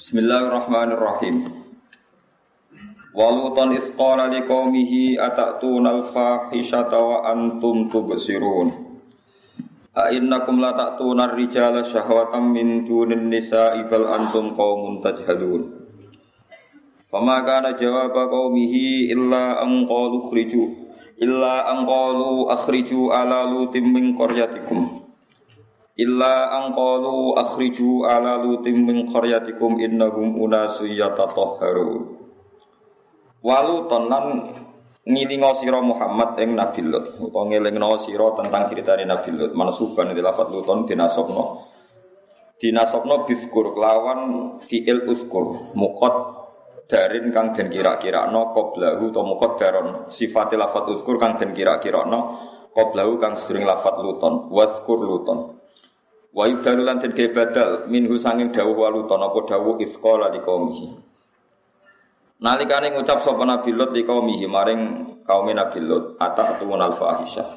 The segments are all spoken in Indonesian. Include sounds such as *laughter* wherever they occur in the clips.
Bismillahirrahmanirrahim. Walutan isqala liqaumihi atatuna al-fahishata wa antum tubsirun. A innakum la ta'tuna ar-rijala syahwatan min dunin nisa'i bal antum qaumun tajhalun. Fama kana jawaba qaumihi illa an qalu khriju illa an qalu akhriju ala lutim min qaryatikum illa angqalu akhriju ala lutim min qaryatikum innahum unasu yatatahharun walu tenan ngilingo sira Muhammad ing Nabi Lut. Utawa ngelingno sira tentang ceritane Nabi Lut. Mansuban di lafat luton dinasabno dinasabno biskur kelawan fiil uskur mukot darin kang den kira-kira no qoblahu to mukot daron sifat lafat uskur kang den kira-kira no qoblahu kang sering lafat luton. Waskur luton Wa yubdalu lan den badal minhu sanging dawuh waluton apa dawuh isqala di qaumihi. Nalikane ngucap sapa Nabi Lut li qaumihi maring kaum Nabi Lut atatun al fahisyah.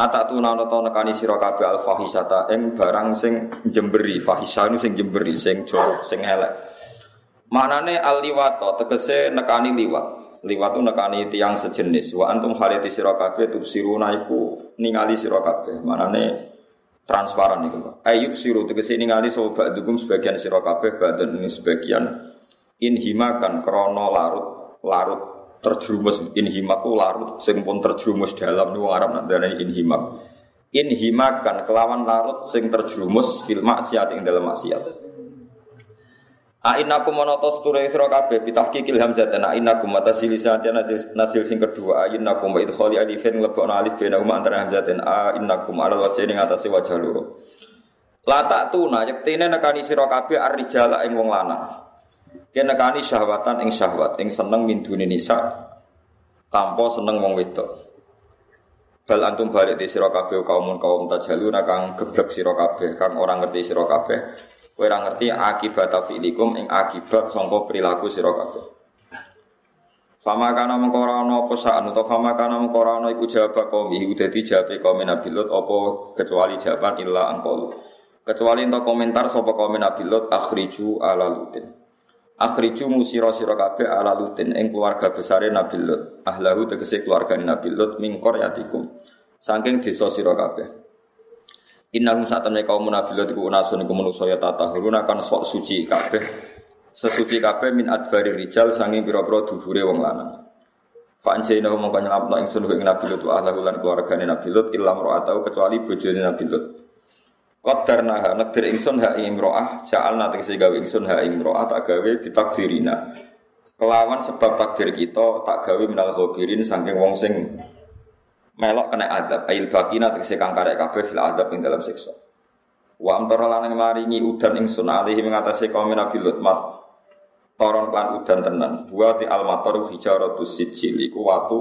Atatun ana ta nekani sira kabeh al fahisyata ing barang sing jemberi fahisyah sing jemberi sing jorok sing elek. Manane al liwato tegese nekani liwat. Liwat nekani tiang sejenis. Wa antum hariti sira kabeh tubsiruna iku ningali sira kabeh. Manane transparan itu. Ayub siru tegese ningali sapa dugum sebagian sira kabeh badan ini sebagian inhimakan krono larut larut terjerumus inhimaku larut sing pun terjerumus dalam niku Arab nak inhimak. Inhimakan kelawan larut sing terjerumus fil maksiat ing dalam maksiat. A innakum monotos ture sira kabeh bitahqiqil hamzah dan a innakum mata silisan nasil, sing kedua a innakum wa idkhali alifin lebokno alif bena huma antara hamzah dan a innakum ala wajhi ning atase wajah loro. La tak tuna yektene nekani sira kabeh arrijala ing wong lanang. Yen nekani syahwatan ing syahwat ing seneng min duni nisa tanpa seneng wong wedok. Bal antum balik di sira kabeh kaum kaum tajalun kang geblek sira kang orang ngerti sira Kowe ora ngerti akibat fi'likum ing akibat sangka perilaku sira kabeh. Fama kana mengko ora ana apa sa'an utawa fama kana mengko ora ana iku jawab kaum iku dadi jawabe kaum Nabi Lut apa kecuali jawaban illa angkolu. Kecuali untuk komentar sapa kaum Nabi Lut akhriju ala lutin. Akhriju musira sira kabeh ala lutin ing keluarga besare Nabi Lut. Ahlahu tegese keluarga Nabi Lut min qaryatikum. Saking desa sira kabeh. Innahum saat temen kaum munafiqat iku unasun iku manusa ya tatahurun akan sok suci kabeh. Sesuci kabeh min adbari rijal sange pira-pira dhuwure wong lanang. Fa anjayna mongko nyelapno ingsun ing Nabi Lut ahla lan keluargane Nabi Lut illam ra'atau kecuali bojone Nabi Lut. Qadarna ha nekdir ingsun ha imro'ah ja'alna tegese gawe ingsun ha imro'ah tak gawe ditakdirina. Kelawan sebab takdir kita tak gawe minal ghabirin saking wong sing melok kena adab ail bakina tegese kang karek kabeh fil adab ing dalam siksa. Wa amtara lan maringi udan ingsun alihi mengatasi kaum Nabi Lut mat toron klan udan tenan. Buati al matar hijaratus sijil. Iku watu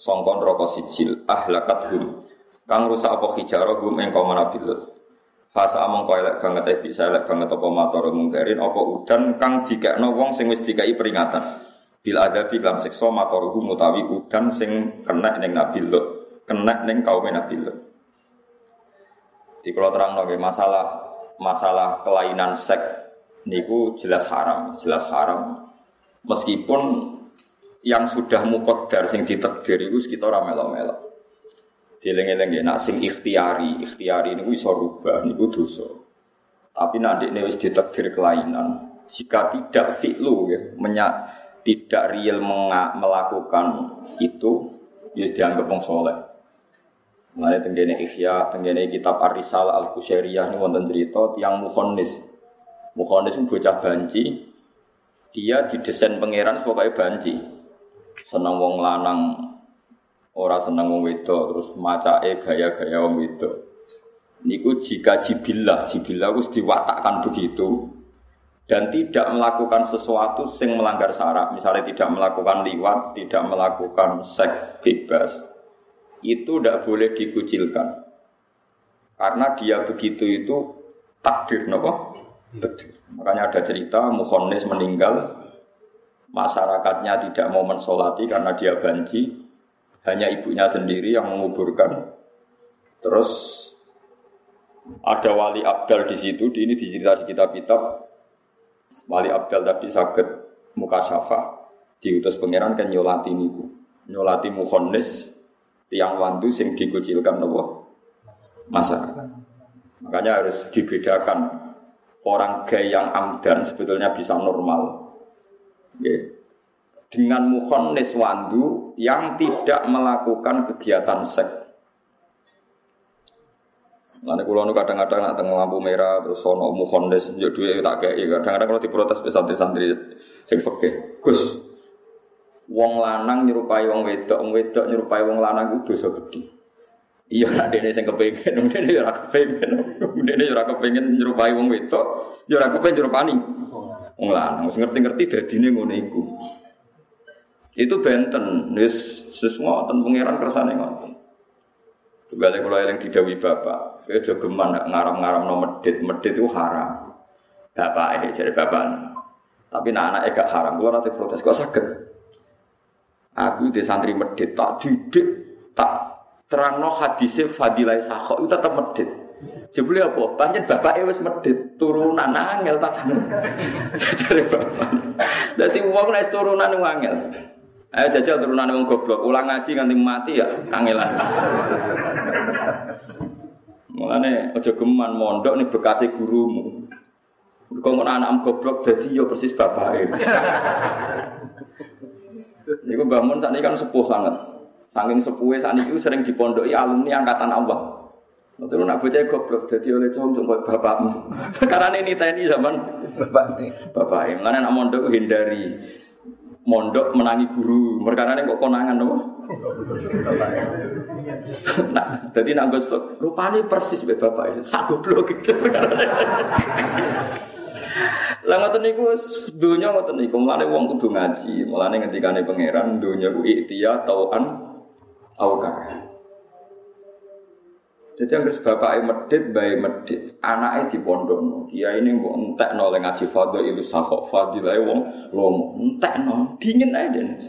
songkon rokok sijil. Ahlakat hum. Kang rusak apa hijarah hum ing kaum Nabi Lut. Fasa among kau elek banget eh bisa elek banget apa mator mungkarin apa udan kang dikekno wong sing wis dikai peringatan. Bil adabi dalam siksa mator hum utawi udan sing kena ning Nabi Lut kena neng kaum Nabi Lut. Di kalau terang lagi masalah masalah kelainan seks niku jelas haram, jelas haram. Meskipun yang sudah mukodar sing ditakdir itu sekitar melo-melo. Dileng-eleng ya, nak sing ikhtiari, ikhtiari niku iso rubah niku dosa. Tapi nanti ini wis ditakdir kelainan. Jika tidak fi'lu ya, menyak, tidak real melakukan itu, ya dianggap wong soleh. Mulai tenggene Ihya, tenggene kitab Ar-Risal Al-Qusairiyah ini wonten cerita tiang mukhonis. Mukhonis itu bocah banci. Dia didesain pangeran sebagai banci. Senang wong lanang, ora senang wong wedok, terus e gaya-gaya wong wedok. Niku jika jibillah, jibillah harus diwatakkan begitu dan tidak melakukan sesuatu sing melanggar syarat, misalnya tidak melakukan liwat, tidak melakukan seks bebas, itu tidak boleh dikucilkan. Karena dia begitu itu takdir, nopo? Takdir. Makanya ada cerita Muhonis meninggal, masyarakatnya tidak mau mensolati karena dia banci, hanya ibunya sendiri yang menguburkan. Terus ada wali abdal di situ, ini dicerita di kitab-kitab. Wali Abdal tadi sakit muka syafa diutus pangeran kan nyolati niku. Nyolati mukhonnis tiang wandu sing dikucilkan nopo masyarakat. Makanya harus dibedakan orang gay yang amdan sebetulnya bisa normal. Okay. Dengan mukhonnis wandu yang tidak melakukan kegiatan seks Nanti kulo nu kadang-kadang nak tengah lampu merah terus sono mukhondes yo duwe tak kayak kadang-kadang kalau diprotes be santri-santri sing fakir. Gus, wong lanang nyerupai wong wedok, wong wedok nyerupai wong lanang itu dosa gede. Iya nak dene sing kepengin, *laughs* dene yo ora kepengin. Dene yo ora kepengin nyerupai wong wedok, yo ora kepengin nyerupani wong lanang. Wis ngerti-ngerti dadine ngono iku. Itu benten, wis semua ngoten pangeran kersane ngoten. Balik kalau yang didawi bapak, saya juga geman ngaram-ngaram no medit, medit itu haram. Bapak eh jadi bapak. Tapi nak anak gak haram, kalau nanti protes kok sakit. Aku di santri medit tak didik, tak terang no hadisnya fadilai sakho itu tetap medit. Jebule apa? Panjen bapak wis medit, turunan angel tak *laughs* Jadi bapak. Dadi wong nek turunan angel. Ayo jajal turunan wong goblok, ulang ngaji nganti mati ya kangelan. *laughs* Mulane aja geman mondok nih bekasi gurumu. Kau mau anak goblok jadi yo persis bapake. *laughs* Niku Mbah Mun sakniki kan sepuh sangat. Saking sepuhe sakniki sering dipondoki alumni angkatan Allah. Terus nak bocah goblok jadi oleh cung cung bapakmu. *laughs* Karena ini tni zaman bapak bapak. Mulane nak mondok hindari mondok menangi guru. Mereka kok konangan nopo. nah, jadi nak gosok rupanya persis be bapak itu. Sak goblok gitu. Lah ngoten niku dunya ngoten niku. Mulane wong kudu ngaji. Mulane ngendikane pangeran dunya ku iktiya tauan aukar. Jadi yang bapak medit, bayi medit, anaknya di pondok. Dia ini mau entek no ngaji fadil itu sahok fadilah wong lomo entek no dingin aja deh.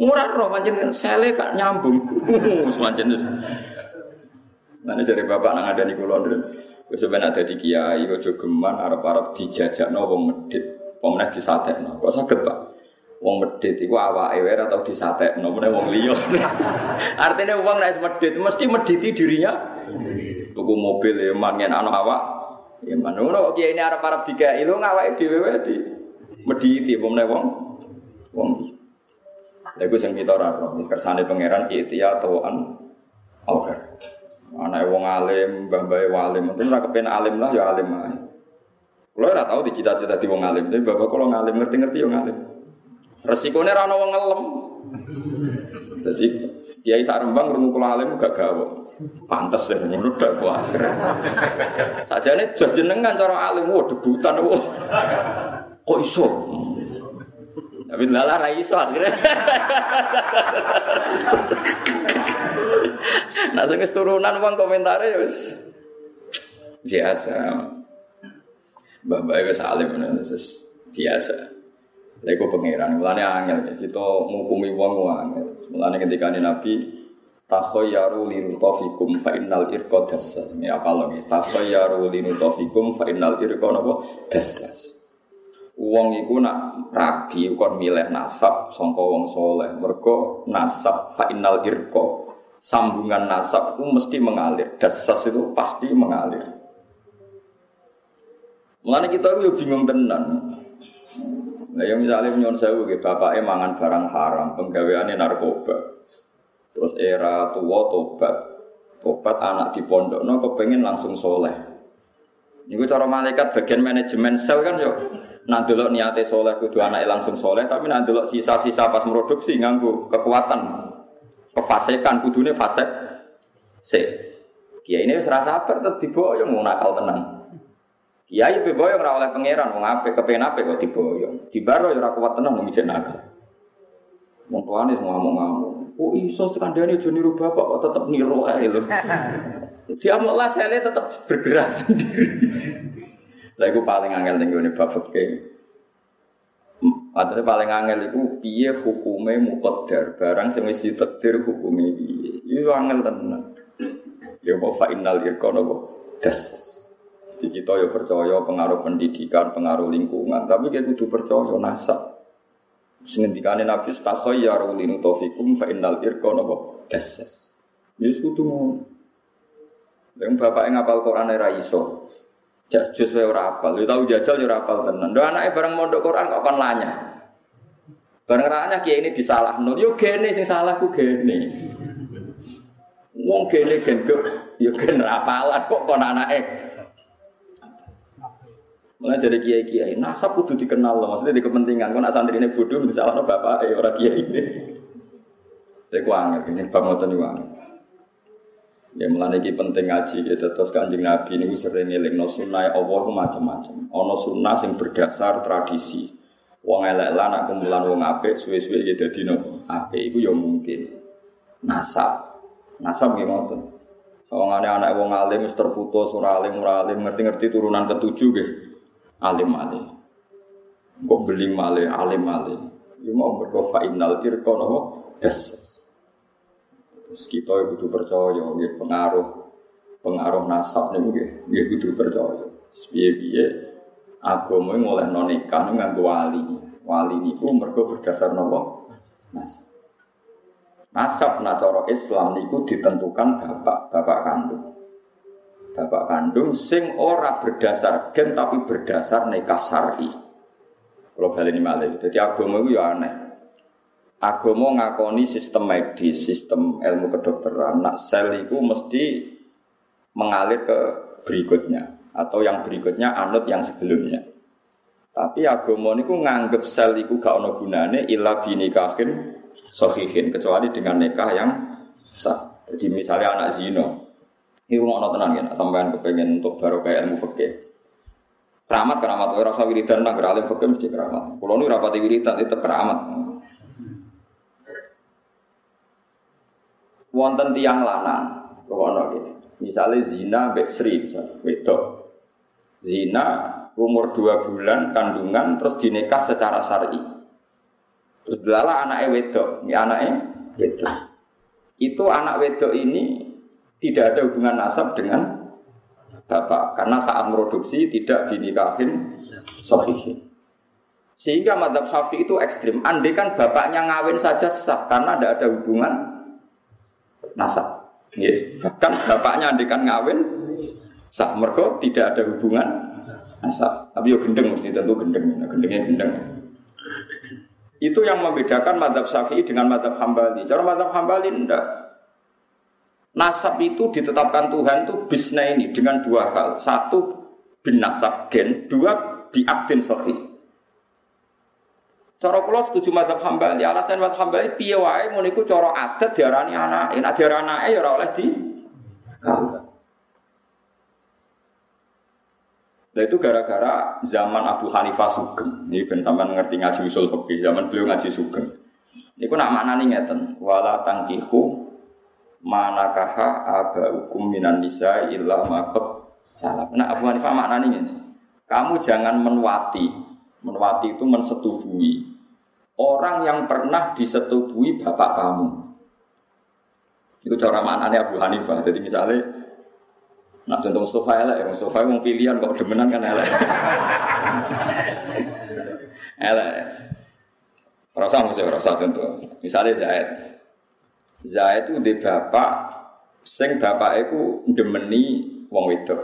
Murah roh macam sele kak nyambung, semacam itu. Nanti dari bapak nang ada di kulon dulu. Sebenarnya ada di kiai, ojo geman, arab arab dijajak no wong medit, pemenang disatek no. Kok sakit pak? wong medit iku awake wae atau disatekno meneh wong liya. *laughs* Artinya wong nek medit mesti mediti dirinya. Tuku mobil ya mangen ana awak. Ya ngono kiai ini arep-arep dikai lho ngawake dhewe wae di mediti apa meneh wong wong. Lha iku sing kita ora kersane pangeran ikhtiya tauan oke. Anake wong alim, mbah-mbahe walim, mungkin ora kepen alim lah ya alim ae. Kulo ora tau dicita-cita di wong alim, tapi bapak kalau ngalim ngerti-ngerti ya ngalim. Resikonya rano wong ngelem. Jadi Kiai sak Rembang rungu kula alim gak gawe. Pantes deh ngono dak kuasir. Sajane jos jenengan cara alim wo debutan wo. Kok iso? Tapi lala ra iso akhirnya. Nah sing turunan wong komentare ya wis biasa. Mbak-mbak wis alim biasa. Lha iku pangeran, mulane angel kita ngukumi wong angel. Mulane ketika Nabi takhayyaru linutafikum fa innal irqa dassas. Ini apa lagi? Takhayyaru linutafikum fa innal irqa napa dassas. Wong iku nak rabi kon milih nasab sangka soleh. Mergo nasab fa innal. Sambungan nasab itu mesti mengalir. Dasas itu pasti mengalir. Mulane kita itu bingung tenan. Nah, yang misalnya nyon sewu gitu, bapaknya mangan barang haram, penggaweannya narkoba. Terus era tua tobat, tobat anak di pondok, no kepengen langsung soleh. Ini cara malaikat bagian manajemen sel kan yo. Nah dulu niatnya soleh kudu anak langsung soleh, tapi nah dulu sisa-sisa pas produksi nganggu kekuatan, kefasikan kudune fasek. Se, ya ini serasa sabar tetap diboyong mau nakal tenang. Kiai be boyong ora oleh pangeran wong apik kepen apik kok diboyong. Dibaro ya ora kuat tenan wong ijek nakal. Wong tuane semua ngomong-ngomong. Oh iso kandhane aja niru bapak kok tetep niru ae lho. *laughs* Dia mau lah saya tetap bergerak sendiri. Lah iku paling angel ning gone bab fikih. Padahal paling angel itu piye hukume muqaddar barang sing wis ditakdir hukume piye. Iku angel tenan. Ya apa fa innal irqana Das. Di kita ya percaya pengaruh pendidikan, pengaruh lingkungan, tapi kita kudu percaya nasab. Sengendikane Nabi stakhayyaru linutofikum fa innal irqa napa gassas. Ya kudu ngono. Yang bapak yang ngapal Quran era iso. Jus wae ora apal. Lu tau jajal ya ora apal tenan. Ndo anake bareng mondok Quran kok kon lanya. Bareng ranya kiai ini disalahno. Yo gene sing salah ku gene. Wong gene genduk yo gen apalan kok kon anake. Mulai jadi kiai kiai, nasab kudu dikenal loh, maksudnya di kepentingan. Kau nak santri ini bodoh, misalnya bapak, eh orang kiai ini. Saya kuangin, ini bang ngotot nih Ya mulane iki penting ngaji gitu terus Kanjeng Nabi niku sering ngelingno sunah Allah macam-macam. Ana sunnah sing berdasar tradisi. Wong elek lan nak kumpulan wong apik suwe-suwe ya dadi nopo? Apik iku ya mungkin. Nasab. Nasab nggih ngoten. Sawangane anak wong alim wis terputus ora alim ora alim ngerti-ngerti turunan ketujuh nggih. Alim alim. Kok beli male alim alim. Ya mau mergo fa innal irqa? Das. Terus kita ya kudu percaya, ya pengaruh pengaruh nasab nih nggih, ya kudu percaya. Piye-piye agama mulai nonikah nganggo wali. Wali niku mergo berdasar nopo? Nasab. Nasab nah Islam niku ditentukan bapak, bapak kandung. Bapak kandung sing ora berdasar gen tapi berdasar nikah syar'i. Kalau ini malah, jadi agama itu ya aneh. Agama ngakoni sistem medis, sistem ilmu kedokteran. Nak sel itu mesti mengalir ke berikutnya atau yang berikutnya anut yang sebelumnya. Tapi agama niku nganggep sel itu gak ono gunane illa binikahin sahihin kecuali dengan nikah yang sah. Jadi misalnya anak ini rumah ono tenang ya, sampean kepengen untuk baru ilmu fikih. Keramat keramat, orang usah wiridan nak alim fikih mesti keramat. Kalau ini rapati wiridan itu keramat. wonten tiang lanang rono nggih misalnya zina mbek Sri wedok zina umur dua bulan kandungan terus dinikah secara syar'i. Terus delala anaknya wedok ini anaknya wedok. Itu anak wedok ini tidak ada hubungan nasab dengan bapak karena saat produksi tidak dinikahin sohihin sehingga madhab syafi itu ekstrim. Andai kan bapaknya ngawin saja sah karena tidak ada hubungan nasab. Ya, bahkan bapaknya andikan ngawin sah mergo tidak ada hubungan nasab. Tapi yo gendeng mesti tentu gendeng, nah, gendengnya gendeng. Itu yang membedakan madhab syafi'i dengan madhab hambali. Cara madhab hambali enggak. Nasab itu ditetapkan Tuhan itu bisna ini dengan dua hal. Satu bin nasab gen, dua biaktin sahih. Cara kula setuju madzhab Hambali, alasan madzhab Hambali piye wae mun iku cara adat diarani anake, nek diarani anake ya oleh di Nah itu gara-gara zaman Abu Hanifah Sugeng. Ini ben sampean ngerti ngaji usul fikih, zaman beliau ngaji Sugeng. Niku nak maknane ngeten, wala tangkihu manakaha aba hukum minan nisa illa maqab salam. Nah Abu Hanifah maknane ngene. Kamu jangan menwati. Menwati itu mensetubuhi orang yang pernah disetubuhi bapak kamu. Itu cara maknanya Abu Hanifah. Jadi misalnya, nak contoh Mustafa ya, Mustafa mau pilihan kok demenan kan elek. elek. Rasa mesti rasa contoh. Misalnya Zaid. Zaid itu di bapak, sing bapak itu demeni wong wedok.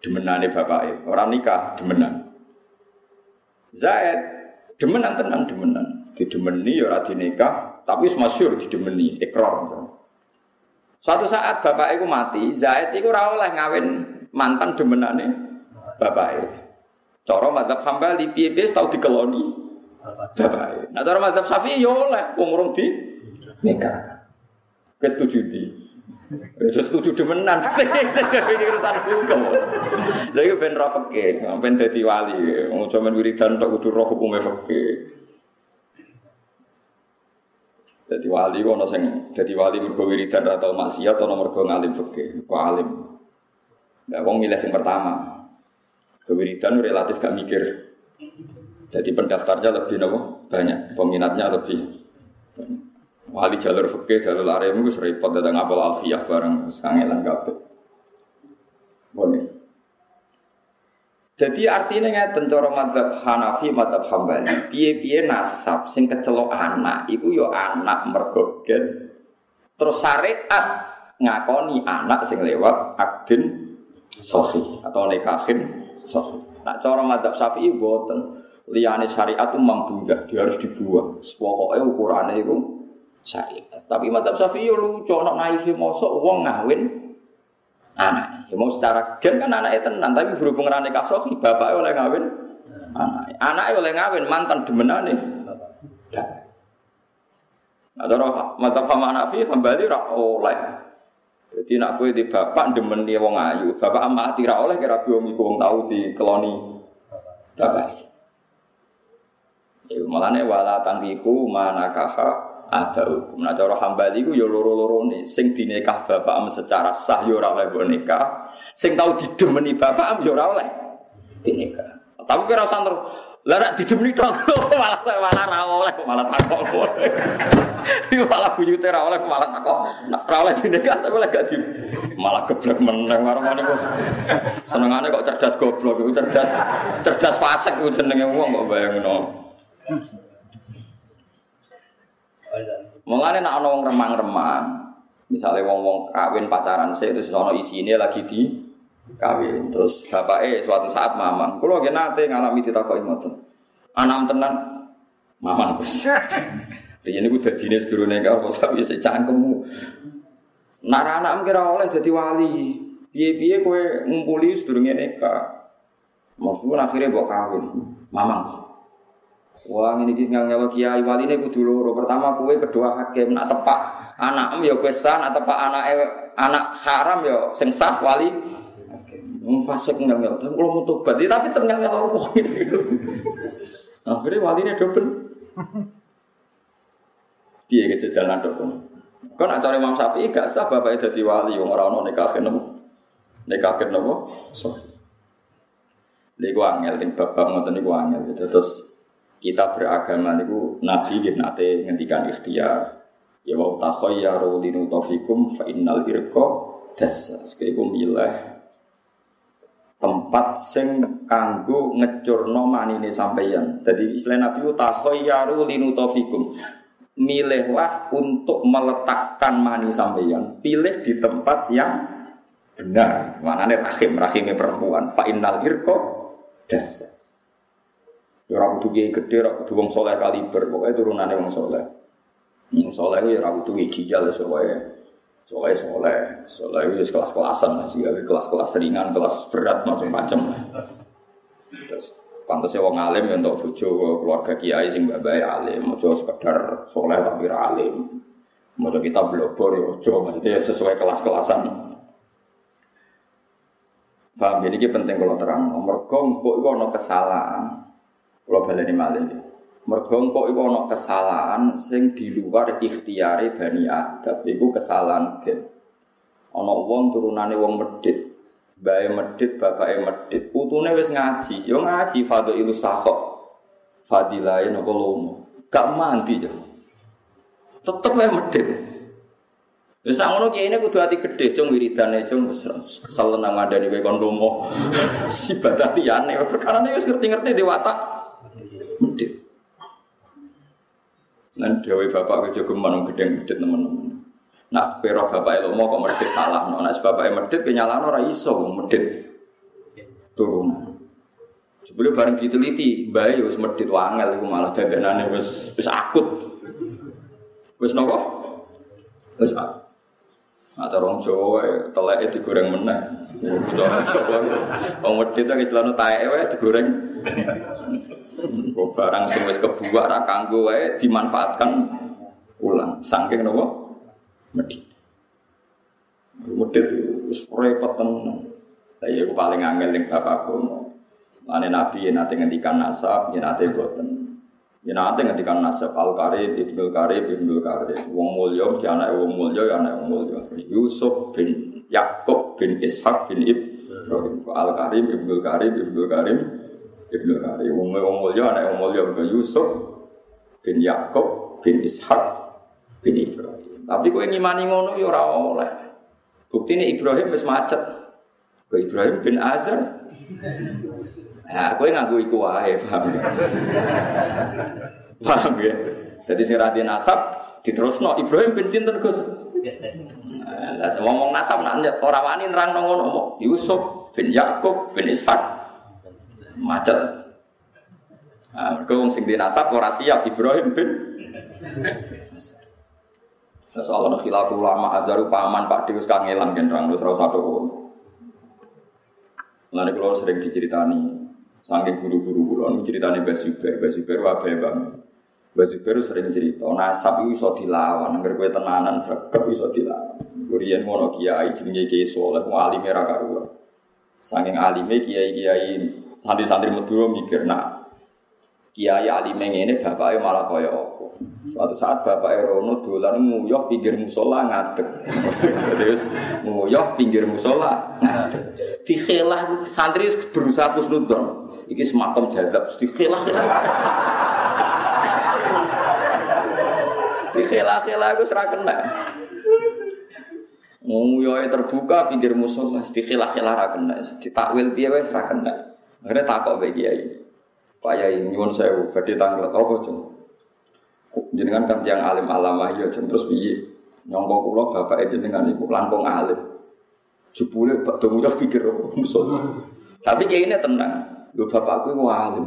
Demenane bapak itu. Orang nikah demenan. Zaid Demenan tenan demenan. Didemeni ya ora dinikah, tapi masyhur didemeni, ikrar misalnya. Suatu saat bapak itu mati, Zaid itu ora oleh ngawin mantan demenane bapak Cara madzhab Hambali piye-piye tau dikeloni bapak Nah cara madzhab Syafi'i ya oleh wong urung di nikah. Kesetuju di. Ya setuju demenan. *laughs* Ini urusan hukum. Lha iki ben fikih, ben dadi wali. Wong sampean wiridan tok kudu roh hukume fikih. Jadi wali ono sing dadi wali mergo wiridan atau maksiat atau mergo ngalim fikih, kok alim. Lah wong milih sing pertama. Kewiridan relatif gak mikir. Jadi pendaftarnya lebih nopo banyak, peminatnya lebih. Wali jalur fikih, jalur arem itu repot datang apal alfiyah bareng sangelan kabeh. Boleh. Jadi artinya ngeten cara madzhab Hanafi, madzhab Hambali, piye-piye nasab sing kecelok anak iku yo anak mergo Terus syariat ngakoni anak sing lewat akdin sahih atau nikahin sahih. Nah cara madzhab Syafi'i boten liyane syariat itu membunuh, dia harus dibuang. Pokoknya ukurannya itu syariat. Tapi madzhab Syafi'i yo lucu, ana naif mosok wong ngawin anak. Ya mau secara gen kan anaknya tenan, tapi berhubung rane kasofi, bapaknya oleh ngawin anak. Anaknya oleh ngawin mantan demenane. Nah, cara mata pama nafi kembali rak oleh. Jadi nak kue di bapak demen dia wong ayu, bapak amat tira oleh kira biom iku wong tahu di keloni bapak. Ya malah nih wala tangkiku mana kakak ada hukum. Nah cara hambali ku ya loro-loro nih. Sing dinikah bapak secara sah ya ora oleh nikah. Sing tau didemeni bapak am ya ora oleh dinikah. Tapi kira usah terus lah nek didemeni tok *laughs* malah malah ra oleh malah takok. *laughs* Iku malah buyute ra oleh malah takok. Nek ra oleh dinikah tapi oleh gak di malah geblek meneng ngene kok. Senengane kok cerdas goblok iku cerdas cerdas fasik iku jenenge wong kok bayangno. Mulane nek ana wong remang-remang, misalnya wong-wong kawin pacaran sih terus ana isine lagi di kawin. Terus bapake suatu saat mamang, kula nggih nate ngalami ditakoki ngoten. Anak tenan mamang Gus. *laughs* Riyen niku dadine sedurunge karo sapi sik cangkemmu. Nak anak kira oleh dadi wali. Piye-piye kowe ngumpuli sedurunge nikah. Maksudnya akhirnya mbok kawin. Mamang. Wah ini kita nyawa kiai ini kudu loro. Pertama kue kedua hakim nak tepak anak em ya kue sah, nak tepak anak anak haram ya sing sah wali. Wong fasik nyal. Tapi kalau mau tobat, tapi ternyang nyal apa gitu. *laughs* Akhirnya wali ini double. Dia ke jalan double. Kau nak cari Imam Syafi'i gak sah bapak jadi wali. Orang orang nikahin nopo, nikahin nopo. So, Lha angel ning babak ngoten niku angel. Terus kita beragama niku Nabi nggih nate ngendikan ikhtiar. Ya wa takhayyaru linutafikum fa innal irqa dasas. Iku milih tempat sing kanggo ngecurno manine sampeyan. Jadi istilah Nabi takhayyaru linutafikum. Milihlah untuk meletakkan mani sampeyan. Pilih di tempat yang benar. Manane rahim, rahimnya perempuan. Fa innal irqa dasas. Ya ora kudu kiai gedhe, ora kudu wong saleh kaliber, pokoke turunane wong saleh. Wong saleh ya ora kudu ijal soalnya Soleh soleh, itu kelas-kelasan, sih kelas-kelas ringan, kelas berat macam-macam. Terus pantasnya wong alim ya untuk bojo keluarga kiai sing babai alim, mau sekedar soleh tapi alim. Mau kita blobor ya ojo, maksudnya sesuai kelas-kelasan. Paham, ini penting kalau terang. Mereka kok itu ada kesalahan. Kalau baleni malih. Mergo iku ana kesalahan sing di luar ikhtiare Bani Adam. Iku kesalahan gen. Ana wong turunane wong medit. Bae medit, bapake medit. Putune wis ngaji, yo ngaji fadhilus sahok. Fadilahe napa lomo. Gak mandi ya. Tetep wae medit. Wis sak ngono kiye kudu ati gedhe cung wiridane cung kesel nang ngandani kowe kon lomo. *laughs* Sibat atiyane perkara wis ngerti-ngerti dewata. Medit. Nan dewe bapak kejo geman gedeng medit teman-teman. Nak pero bapak mau kok medit salah, no. Nak bapak medit kenyalano ora iso medit turun. Sebelum bareng diteliti, bayi wis medit wangel iku malah jaganane wis wis akut. Wis nopo? Wis akut. Nah, orang Jawa teleke digoreng meneh. Orang Jawa wong medit tak istilahno taeke wae digoreng. Kok barang sing wis kebuak ra kanggo wae dimanfaatkan ulang. Saking nopo? Medit. Medit wis repot tenan. Lah iya paling angel ning bapakku. Ane Nabi yen nate ngendikan nasab, yen nate boten. Yen nate ngendikan nasab Al Karib, Ibnu Karib, Ibnu Karib. Wong mulya mesti anake wong mulya ya anake wong mulya. Yusuf bin Yakub bin Ishak bin Ibrahim. Al Karim, Ibnu Karib, Ibnu Karim, Ibnu Karim. Wong wong mulya anak wong mulya Yusuf bin Yakub bin Ishak bin Ibrahim. Tapi kowe ngimani ngono ya ora oleh. Buktine Ibrahim wis macet. Ibrahim bin Azar. Nah, aku nganggo iku wae, paham ya? paham ya? Jadi sing radi nasab diterusno Ibrahim bin sinten Gus? Lah ngomong nasab nak ora wani nerangno ngono Yusuf bin Yakub bin Ishak macet. Nah, mereka sing dinasab ora siap Ibrahim bin Nah, soal khilaf ulama paman Pak Deus kangelan kan terang terus satu. Lalu kalau sering diceritani, saking buru-buru kulon diceritani Basuber, Basuber wabe bang. Basuber sering cerita, nasab itu bisa dilawan, agar gue tenanan sergap bisa dilawan. Kurian mono kiai jenenge kiai soleh, mau alim era karuan. Saking alime kiai kiai santri-santri medua mikir, nah kiai alime ini bapaknya malah kaya apa. Suatu saat bapak Erono dolan nguyok pinggir musola ngadeg. *laughs* Terus nguyok pinggir musola ngadeg. Dikhelah santri berusaha kusnudon. Iki semakom jazab, dikhelah khilah. *laughs* dikhelah khilah aku serah kena. Nguyoknya terbuka pinggir musola, dikhelah khilah ra kena. Ditakwil wis ra kena. Akhirnya takok bagi kiai. Pak Yai nyuwun sewu badhe tanglet apa, Cung? jenengan kan tiang alim alamah ya terus piye? Nyongko kula bapak jenengan iku langkung alim. Jebule Pak Domunya pikir musuh tapi kayak ini tenang. Lu bapakku mau alim.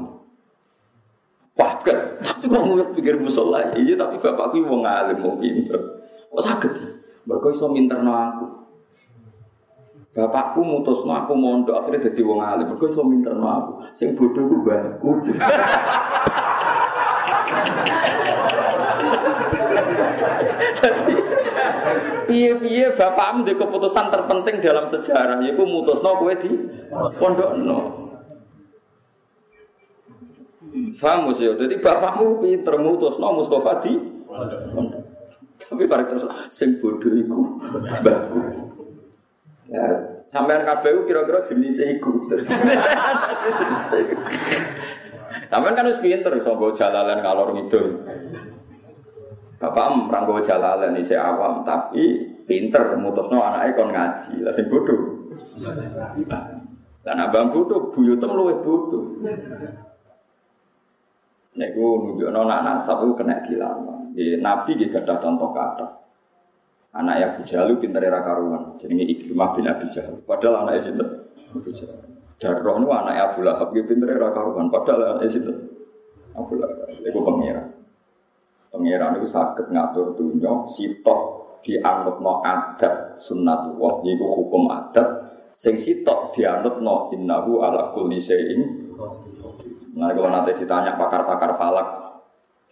Kan tapi kok mau pikir musuh lagi iya tapi bapakku mau ngalim mau pinter. Kok sakit mereka iso minterno aku Bapakku mutus aku mondok akhirnya jadi wong alim. Mergo iso minterno aku. Sing bodoh ku mbahku. piye-piye bapakmu di keputusan terpenting dalam sejarah yaiku mutusno kowe di pondokno. Paham ya? Jadi bapakmu pinter mutusno Mustafa di Tapi bareng terus sing bodoh iku. Ya, sampean KPU kira-kira jenis iku. *laughs* jenis iku. Sampean kan wis pinter iso jalalan kalor ngidul. Bapak merangkau jalalan ini awam, tapi pinter mutusno anaknya kon ngaji, lah sing bodoh. Dan abang bodoh, buyutem luwih bodoh. Nek ku nunjukno nak nasab kena. Di Nabi gak ada contoh kata. Anak Abu Jahal pinter era karuan, jenenge Ikrimah bin Abi Jahal. Padahal anaknya sinten? Abu Jahal. Darroh nu anak Abu Lahab dia pinter era karuan, padahal anak itu Abu Lahab. Iku pangeran. Pangeran itu sakit ngatur dunia, sitok dianut no adat sunnatullah, yaitu hukum adat. Sing sitok dianut no innahu ala kulli syai'in. Nah kalau nanti ditanya pakar-pakar falak,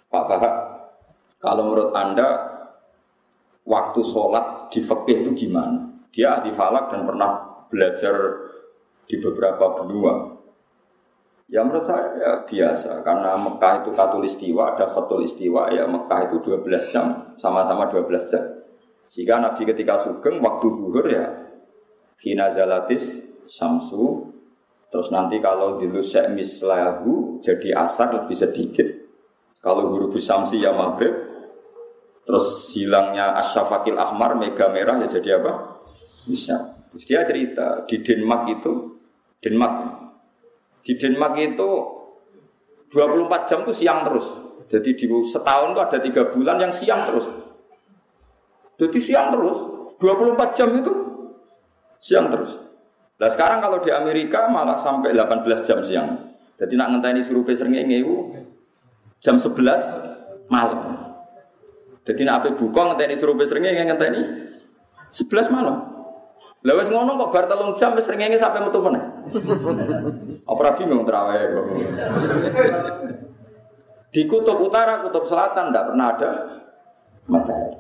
Pak Bahak, kalau menurut anda waktu sholat di fikih itu gimana? Dia di falak dan pernah belajar di beberapa benua. Ya menurut saya ya biasa karena Mekah itu katulistiwa, ada katulistiwa ya Mekah itu 12 jam, sama-sama 12 jam. Sehingga Nabi ketika sugeng waktu zuhur ya Hina zalatis samsu Terus nanti kalau dilusek mislahu jadi asar lebih sedikit. Kalau huruf samsi ya maghrib. Terus hilangnya asyafakil ahmar mega merah ya jadi apa? Bisa. Terus dia cerita di Denmark itu Denmark di Denmark itu 24 jam itu siang terus. Jadi di setahun itu ada tiga bulan yang siang terus. Jadi siang terus, 24 jam itu siang terus. Nah sekarang kalau di Amerika malah sampai 18 jam siang. Jadi nak ngenteni suruh srengenge itu jam 11 malam. Jadi nak ape buka ngenteni suruh srengenge ngenteni 11 malam. Lah wis ngono kok bar telung jam wis srengenge sampai metu meneh. *laughs* Apa bingung terawih kok. Di kutub utara, kutub selatan tidak pernah ada matahari.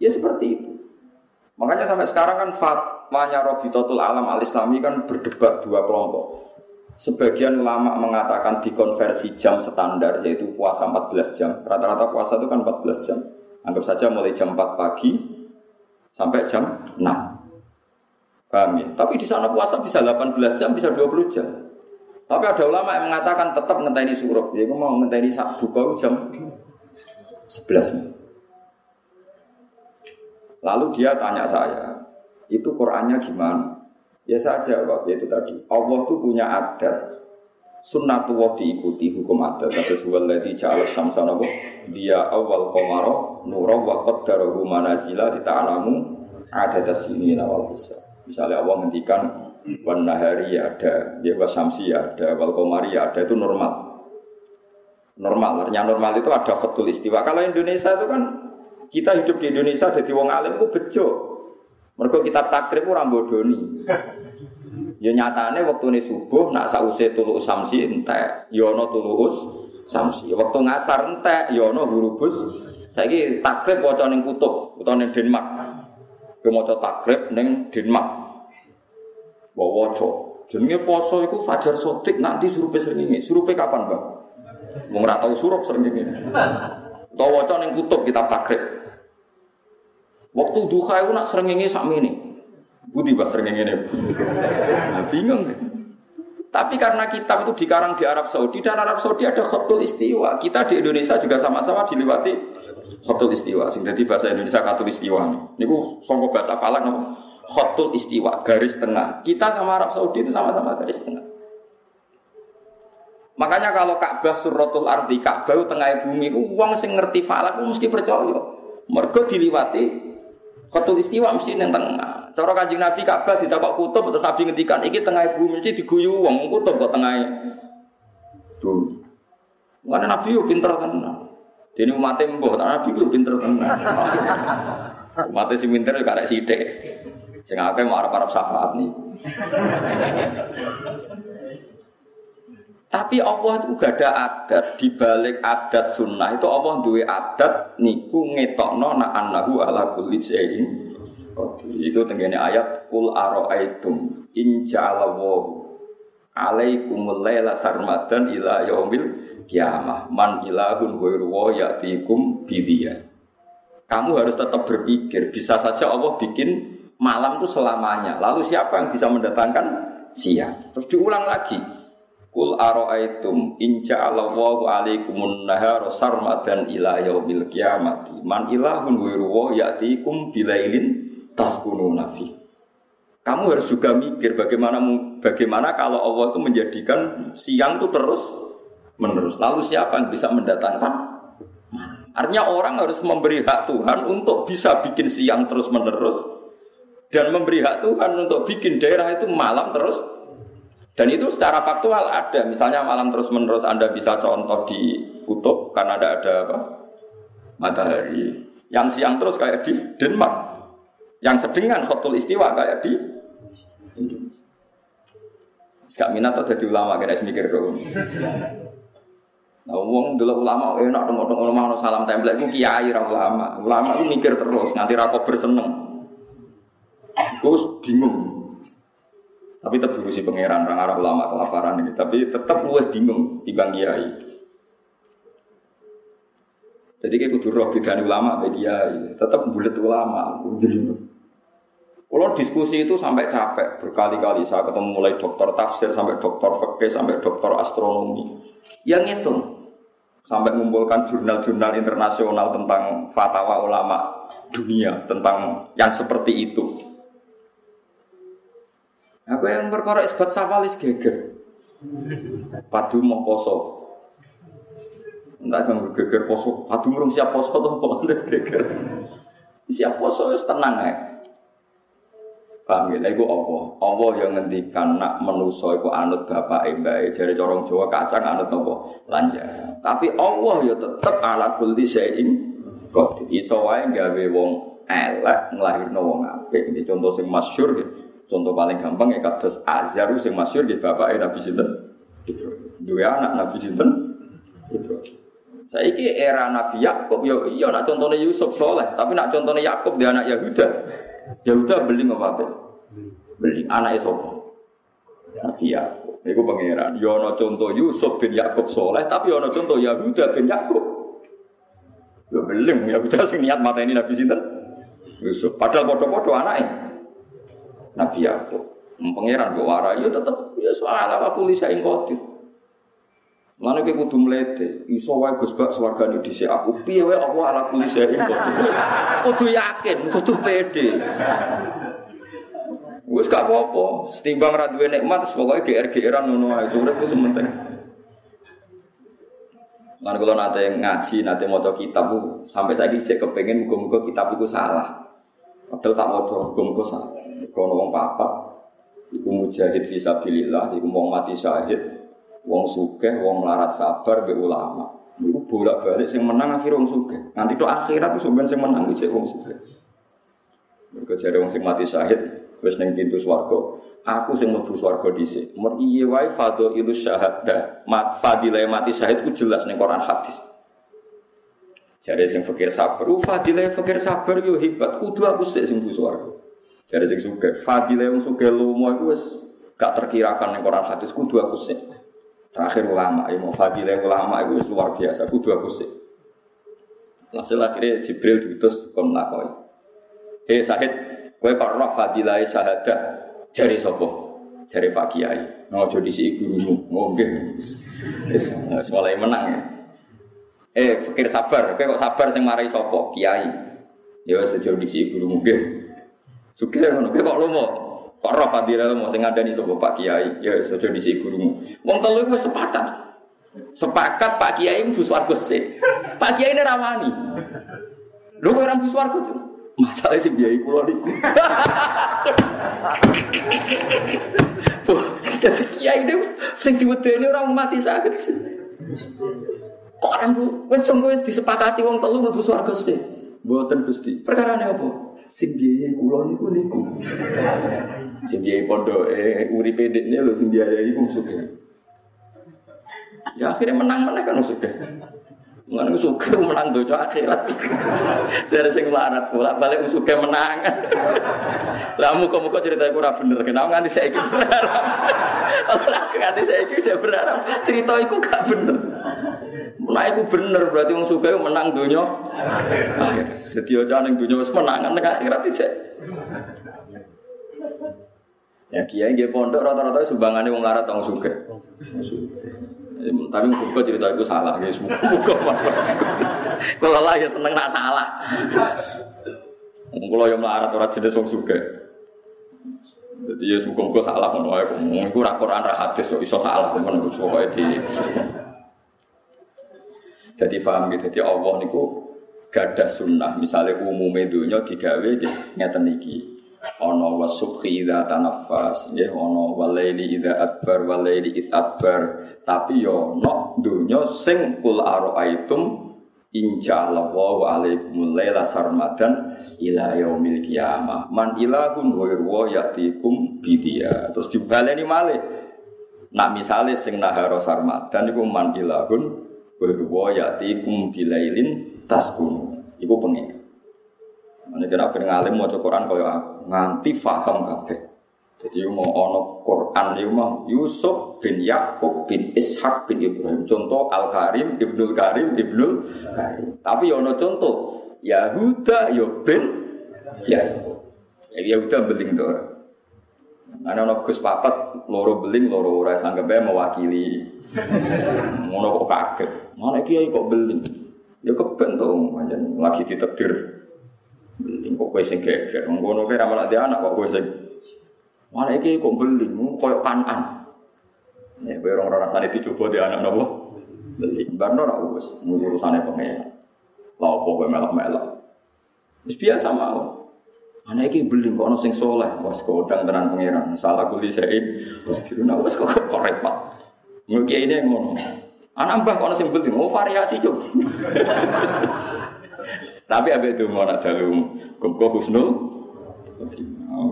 Ya seperti itu. Makanya sampai sekarang kan fatwanya Robitotul Alam Al Islami kan berdebat dua kelompok. Sebagian ulama mengatakan dikonversi jam standar yaitu puasa 14 jam. Rata-rata puasa itu kan 14 jam. Anggap saja mulai jam 4 pagi sampai jam 6. Paham ya? Tapi di sana puasa bisa 18 jam, bisa 20 jam. Tapi ada ulama yang mengatakan tetap ngenteni suruh. Dia mau ngenteni buka jam 11. Lalu dia tanya saya, itu Qurannya gimana? Ya saja jawab itu tadi. Allah itu punya adat. Sunnatullah diikuti hukum adat. Kata suwaladhi ja'ala syamsana dia awal komaro nura wa qaddarahu manazila di ada sini awal bisa. Misalnya Allah menghentikan wan nahari ya ada, ya ada, wal komari ada itu normal. Normal, artinya normal itu ada khotul istiwa. Kalau Indonesia itu kan kita hidup di Indonesia jadi wong alim itu bejo. Mereka kita takrib orang bodoni. Ya nyatane waktu ini subuh nak sause tulu samsi entek, ya tulus samsi. Ya waktu ngasar entek, ya hurubus. Saiki takrib waca ning kutub, utawa ning Denmark. Ke maca takrib ning Denmark. Wa waca. Jenenge poso iku fajar sotik nanti surupe srengenge. Surupe kapan, Bang? Wong ora tau surup srengenge. Utawa waca ning kutub kitab takrib. Waktu duha itu nak srengenge sakmene. Budi bah sering ini. Nah, bingung. Tapi karena kitab itu dikarang di Arab Saudi, dan Arab Saudi ada khotul istiwa. Kita di Indonesia juga sama-sama dilewati khotul istiwa. Sing jadi bahasa Indonesia katul istiwa. Ini ku songkok bahasa falak no? khotul istiwa, garis tengah. Kita sama Arab Saudi itu sama-sama garis tengah. Makanya kalau Ka'bah suratul ardi Ka'bah tengah bumi uang sing ngerti falak mesti percaya. Mergo diliwati Khotul istiwa mesti neng tengah. Cara kanjeng Nabi Ka'bah ditakok kutub terus Nabi ngendikan iki tengah bumi mesti diguyu wong kutub kok tengah bumi. Mana Nabi yo pinter tenan. Dene umatnya mbah, Nabi yo pinter tenan. *laughs* Umatnya si pinter karek sithik. Sing akeh mau arep-arep syafaat nih. Tapi Allah itu gak ada adat di balik adat sunnah itu Allah duwe adat niku ngetokno na annahu ala kulli syai'in Itu tenggene ayat kul aroaitum in ja'alallahu alaikumul laila sarmadan ila yaumil kiamah man ilahun ghairu wa ya'tikum bidiya. Kamu harus tetap berpikir, bisa saja Allah bikin malam itu selamanya. Lalu siapa yang bisa mendatangkan siang? Terus diulang lagi. Kul aro'aitum inja Allahu alaikumun nahara sarmadan ila yaumil kiamati man ilahun wiru ya'tikum bilailin taskunu nafi. Kamu harus juga mikir bagaimana bagaimana kalau Allah itu menjadikan siang itu terus menerus. Lalu siapa yang bisa mendatangkan? Artinya orang harus memberi hak Tuhan untuk bisa bikin siang terus menerus dan memberi hak Tuhan untuk bikin daerah itu malam terus dan itu secara faktual ada. Misalnya malam terus menerus Anda bisa contoh di kutub karena ada ada apa? Matahari. Yang siang terus kayak di Denmark. Yang sedengan khotul istiwa kayak di Indonesia. Gak minat atau jadi ulama kena mikir dong. Nah, wong dulu ulama enak dong dong ulama no salam template ku kiai ulama. Ulama itu mikir terus nganti ra berseneng. Gue bingung tapi tetap si pangeran orang Arab ulama kelaparan ini. Tapi tetap lu bingung di bang kiai. Jadi kayak kudu roh bidani ulama bagi kiai. Tetap bulat ulama. Kalau diskusi itu sampai capek berkali-kali saya ketemu mulai dokter tafsir sampai dokter fikih sampai dokter astronomi. Yang itu sampai mengumpulkan jurnal-jurnal internasional tentang fatwa ulama dunia tentang yang seperti itu. Aku yang perkara isbat sawalis geger. Padu mau poso. Entah kan geger poso. Padu murung siap poso tuh apa *laughs* geger. Siap poso itu tenang ya. Paham ya? Iku Allah. Allah yang ngendikan nak menuso iku anut bapak mbak Jadi corong Jawa kacang anut nopo lanjut. Tapi Allah ya tetep ala kulli syai'in kok iso wae gawe wong elek nglahirno wong apik. Ini contoh sing masyhur gitu. Contoh paling gampang ya kados Azhar sing masyhur nggih bapake Nabi sinten? Dua anak Nabi sinten? Ibrahim. Saiki era Nabi Yakub yo iya nak contohnya Yusuf soleh, tapi nak contohnya Yakub dia anak Yahuda. Yahuda beli apa apa? Beli anak sapa? Nabi Yakub. Iku pangeran. Yo ana contoh Yusuf bin Yakub soleh, tapi yo ana contoh Yahuda bin Yakub. Yo beling Yahuda sing niat mata ini Nabi sinten? Yusuf. Padahal podo-podo anaknya. Nabi Yakub. Pangeran gue warai ya tetep ya soal apa tulis saya ingkotit. Mana ke kudu melete, iso wae Gus Bak swargane dhisik aku. Piye wae apa ala tulis saya ingkotit. *laughs* Kudu yakin, kudu pede. Wis gak apa-apa, setimbang ra duwe nikmat pokoke GR-GRan ngono ae. Urip wis penting. Lan kalau nate ngaji, nate maca kitab sampai saya sik kepengen muga-muga kitab itu salah. Padahal tak maca muga-muga salah. Kono wong papat iku mujahid fisabilillah, iku wong mati syahid, wong sugih, wong melarat sabar be ulama. Iku bolak-balik sing menang akhir wong sugih. Nanti to akhirat itu sampeyan sing menang iki wong sugih. Mergo jare wong sing mati syahid wis ning pintu swarga. Aku sing mlebu swarga dhisik. Mer iye wae fadhailu syahadah. Mat fadilah mati syahid ku jelas ning Quran hadis. Jare sing fakir sabar, uh fadilah fakir sabar yo hebat. Kudu aku sik sing mlebu Jare sing sugih, fadilah wong sugih lomo iku wis gak terkirakan ning Quran hadis kudu aku sik. Terakhir ulama, ya mau fadilah ulama itu luar biasa, kudu aku sih. Hasil akhirnya Jibril diutus kon lakoi. Eh Sahid, kowe kok roh fadilah syahadah jari sopo, jari Pak Kiai. Ngojo di si gurumu, ngombe. Wis mulai menang ya. Eh pikir sabar, kowe kok sabar sing marai sopo, Kiai. Ya wis di si gurumu nggih. Sugih ngono, kok lomo, Kok roh fadilah mau sing ngandani sapa Pak Kiai? Ya saja dhisik gurumu. Wong telu wis sepakat. Sepakat Pak Kiai mlebu swarga sik. Pak Kiai ini rawani. Lho kok ora mlebu swarga? Masalah sing biayai kula niku. *laughs* Jadi kiai ini sing diwedeni orang mati sakit. Kok orang wis sungguh wis disepakati wong telu mlebu swarga sik. Mboten Gusti. Perkarane apa? Sing biayai kula niku niku. Sing biayai pondoke uripe dekne lho sing biayai wong sugih. Ya akhirnya menang-menang kan sudah. Mengenai suka menang dojo akhirat. Saya sing larat pula balik suka menang. Lah muka muka cerita aku bener. Kenapa nganti saya ikut berharap? Allah nganti saya ikut berharap. Cerita itu gak bener. Nah itu bener berarti wong suka menang dojo. Akhir. Jadi aja neng dojo menangan neng akhirat itu. Ya kiai dia pondok rata-rata sumbangannya wong larat wong suka. Tapi muka cerita itu salah, guys. Muka Kalau lah ya seneng nak salah. Kalau yang melarat orang jenis wong suka. Jadi ya muka salah kan ra Quran ra hadis kok iso salah men pokoke di Jadi paham gitu. Jadi Allah niku gadah sunnah. Misalnya umumnya dunia digawe ngeten iki. Ono wasukhi idza tanaffas, ya ono walaili idza adbar walaili id adbar. Tapi yo no dunya sing kul aroaitum Insya Allah wa alaikumul laila sarmadan ila yaumil qiyamah. Man ilahun ghairu wa bidia. Terus dibaleni malih. Nak misale sing nahara sarmadan iku man ilahun ghairu wa yatikum bilailin taskun. Iku pengen. Ini kira pengen ngalim mau Quran kaya aku nganti faham kabeh. Jadi mau ono Quran itu mau Yusuf bin Yakub bin Ishak bin Ibrahim. Contoh Al Karim, Ibnul Karim, Ibnul Karim. Tapi ono contoh Yahuda yo bin ya. Yahuda beling tuh. Ana ono Gus Papat loro beling loro ora sanggepe mewakili. Ngono kok kaget. Mana kiai kok beling? Ya keben to lagi ditakdir Beling kok kowe sing geger. Ngono kowe ra malah anak kok kowe sing Mana iki kok beling koyo kanan. Ya kowe ora rasane dicoba di anak napa? Beling. Barno ra wis urusane pengen. Lah opo kowe melok-melok. Wis biasa mau. Anak iki beling kok ana sing soleh, wis kodang tenan pangeran. Salah kuli sain, wis diruna wis kok kok repot. Mungkin ini ngono. Anak mbah kok ana sing beling, oh variasi cuk. *laughs* Tapi abe itu mau nak dalam kumpul husnul.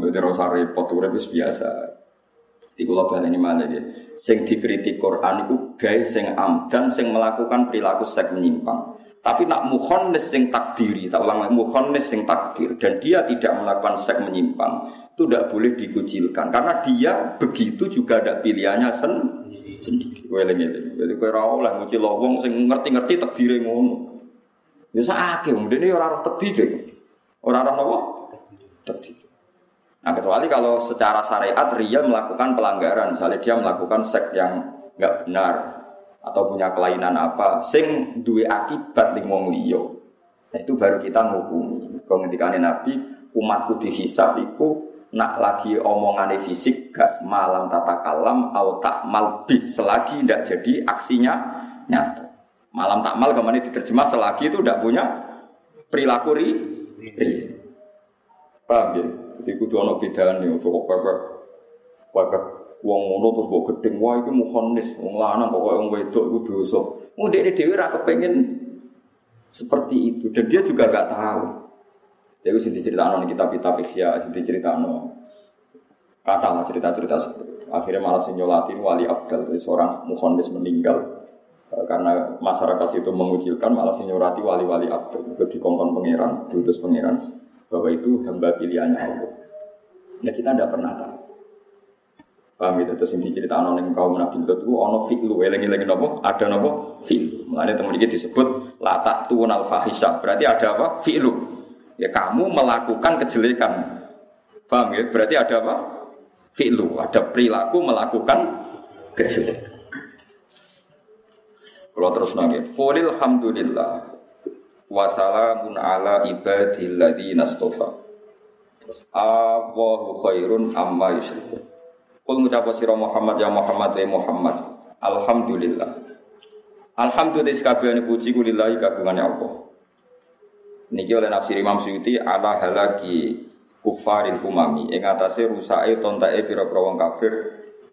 Jadi rasa repot urip biasa. Di kula baleni malih ya. Sing dikritik Quran itu guys sing amdan sing melakukan perilaku seks menyimpang. Tapi nak mukhonnes sing takdiri, tak ulang lagi mukhonnes sing takdir dan dia tidak melakukan seks menyimpang itu tidak boleh dikucilkan karena dia begitu juga ada pilihannya sen sendiri. Weleng Jadi kowe ora ngucil wong sing ngerti-ngerti takdire ngono. Ya sakake wong dene ora roh takdir. Ora roh napa? Takdir. Nah, kecuali kalau secara syariat Ria melakukan pelanggaran, misalnya dia melakukan seks yang nggak benar atau punya kelainan apa, sing duwe akibat ning wong liya. Nah, itu baru kita ngukumi. Kalau ngendikane Nabi, umatku dihisab iku nak lagi omongannya fisik gak malam tata kalam atau tak malbi selagi tidak jadi aksinya nyata. Malam tak mal ke mana diterjemah selagi itu tidak punya perilaku ri. Paham ya? Jadi kudu ojo kok pepek. Pepek wong ngono terus mbok gedeng wah iki muhonis wong lanang kok wong wedok iku dosa. Wong dekne dhewe ra kepengin seperti itu dan dia juga gak tahu. Jadi sing diceritakan di kitab-kitab ya, sing diceritakan kata lah cerita-cerita seperti itu. Akhirnya malah sinyolatin wali abdal, jadi seorang mukhondes meninggal eh, karena masyarakat itu mengucilkan malah sinyolati wali-wali abdal. Itu dikongkon pangeran, diutus pangeran bahwa itu hamba pilihannya Allah. Ya kita tidak pernah tahu. Paham gitu, terus yang diceritakan oleh kaum Nabi itu ono fi'lu, elengi-elengi nopo, ada nopo fi'lu. Makanya teman ini disebut latak tuun al fahisha. Berarti ada apa? Fi'lu. Ya kamu melakukan kejelekan. Paham ya? Berarti ada apa? Fi'lu, ada perilaku melakukan kejelekan. Kalau terus nanya, Qulil hamdulillah wa salamun ala ibadilladzi nastofa. Terus Allahu khairun amma yusyrikun. Qul ngucap sira Muhammad ya Muhammad ya Muhammad. Alhamdulillah. Alhamdulillah sekabehane puji kulillahi kagungane Allah. Niki oleh nafsir Imam Suyuti ala halaki kufarin umami ing atase rusake tontake pira-pira wong kafir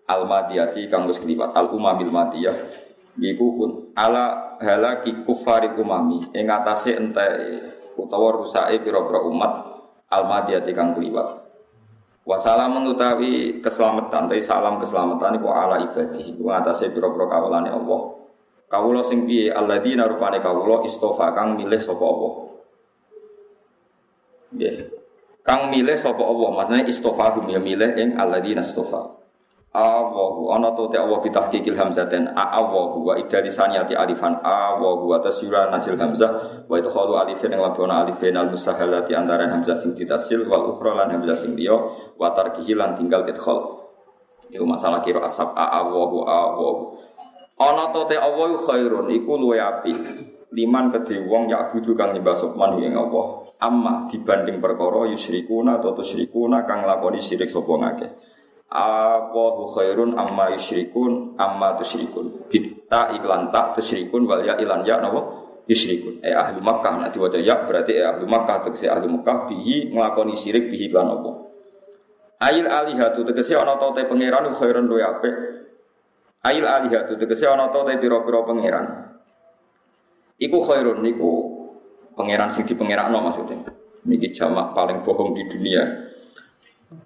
al madiyati kang wis kliwat al umamil madiyah iku pun ala halaki kufarin umami ing atase enteke utawa rusake pira-pira umat al madiyati kang kliwat. Wasalam mengutawi keselamatan, tapi salam keselamatan iku ala ibadi, iku atase pira-pira kawulane Allah. Kawula sing piye? Alladzina rupane kawula istofa kang milih sapa Allah. Ya. Kang milih sapa Allah, maksudnya istofahum ya milih ing alladzina istofa. Allahu ana te Allah bitahqiqil hamzaten a Allahu wa idari saniyati alifan Allahu wa tasyura nasil hamzah wa idkhalu alifin ing labona alifin al musahalati antara hamzah sing ditasil wal ukhra lan hamzah sing liya wa tarkihi lan tinggal idkhal. Iku masalah kira asab Allahu Allahu. Ana te Allah khairun iku luwe apik liman kedhe wong yak budu kang nyembah sopman ing Allah. Amma dibanding perkara yusyrikuna atau tusyrikuna kang lakoni syirik sapa ngake Allahu khairun amma yusyrikun amma tusyrikun. Bitta iklan tak tusyrikun wal ya ilan ya napa? Yusyrikun. Eh ahli Makkah nek diwaca ya berarti eh ahli Makkah tegese ahli Makkah bihi nglakoni syirik bihi lan apa? Ail alihatu tegese ana ta te pangeran khairun luwe apik. Ail alihatu tegese ana ta te pira-pira pangeran Iku khairun niku pangeran sing dipangerakno maksudnya. Niki jamak paling bohong di dunia.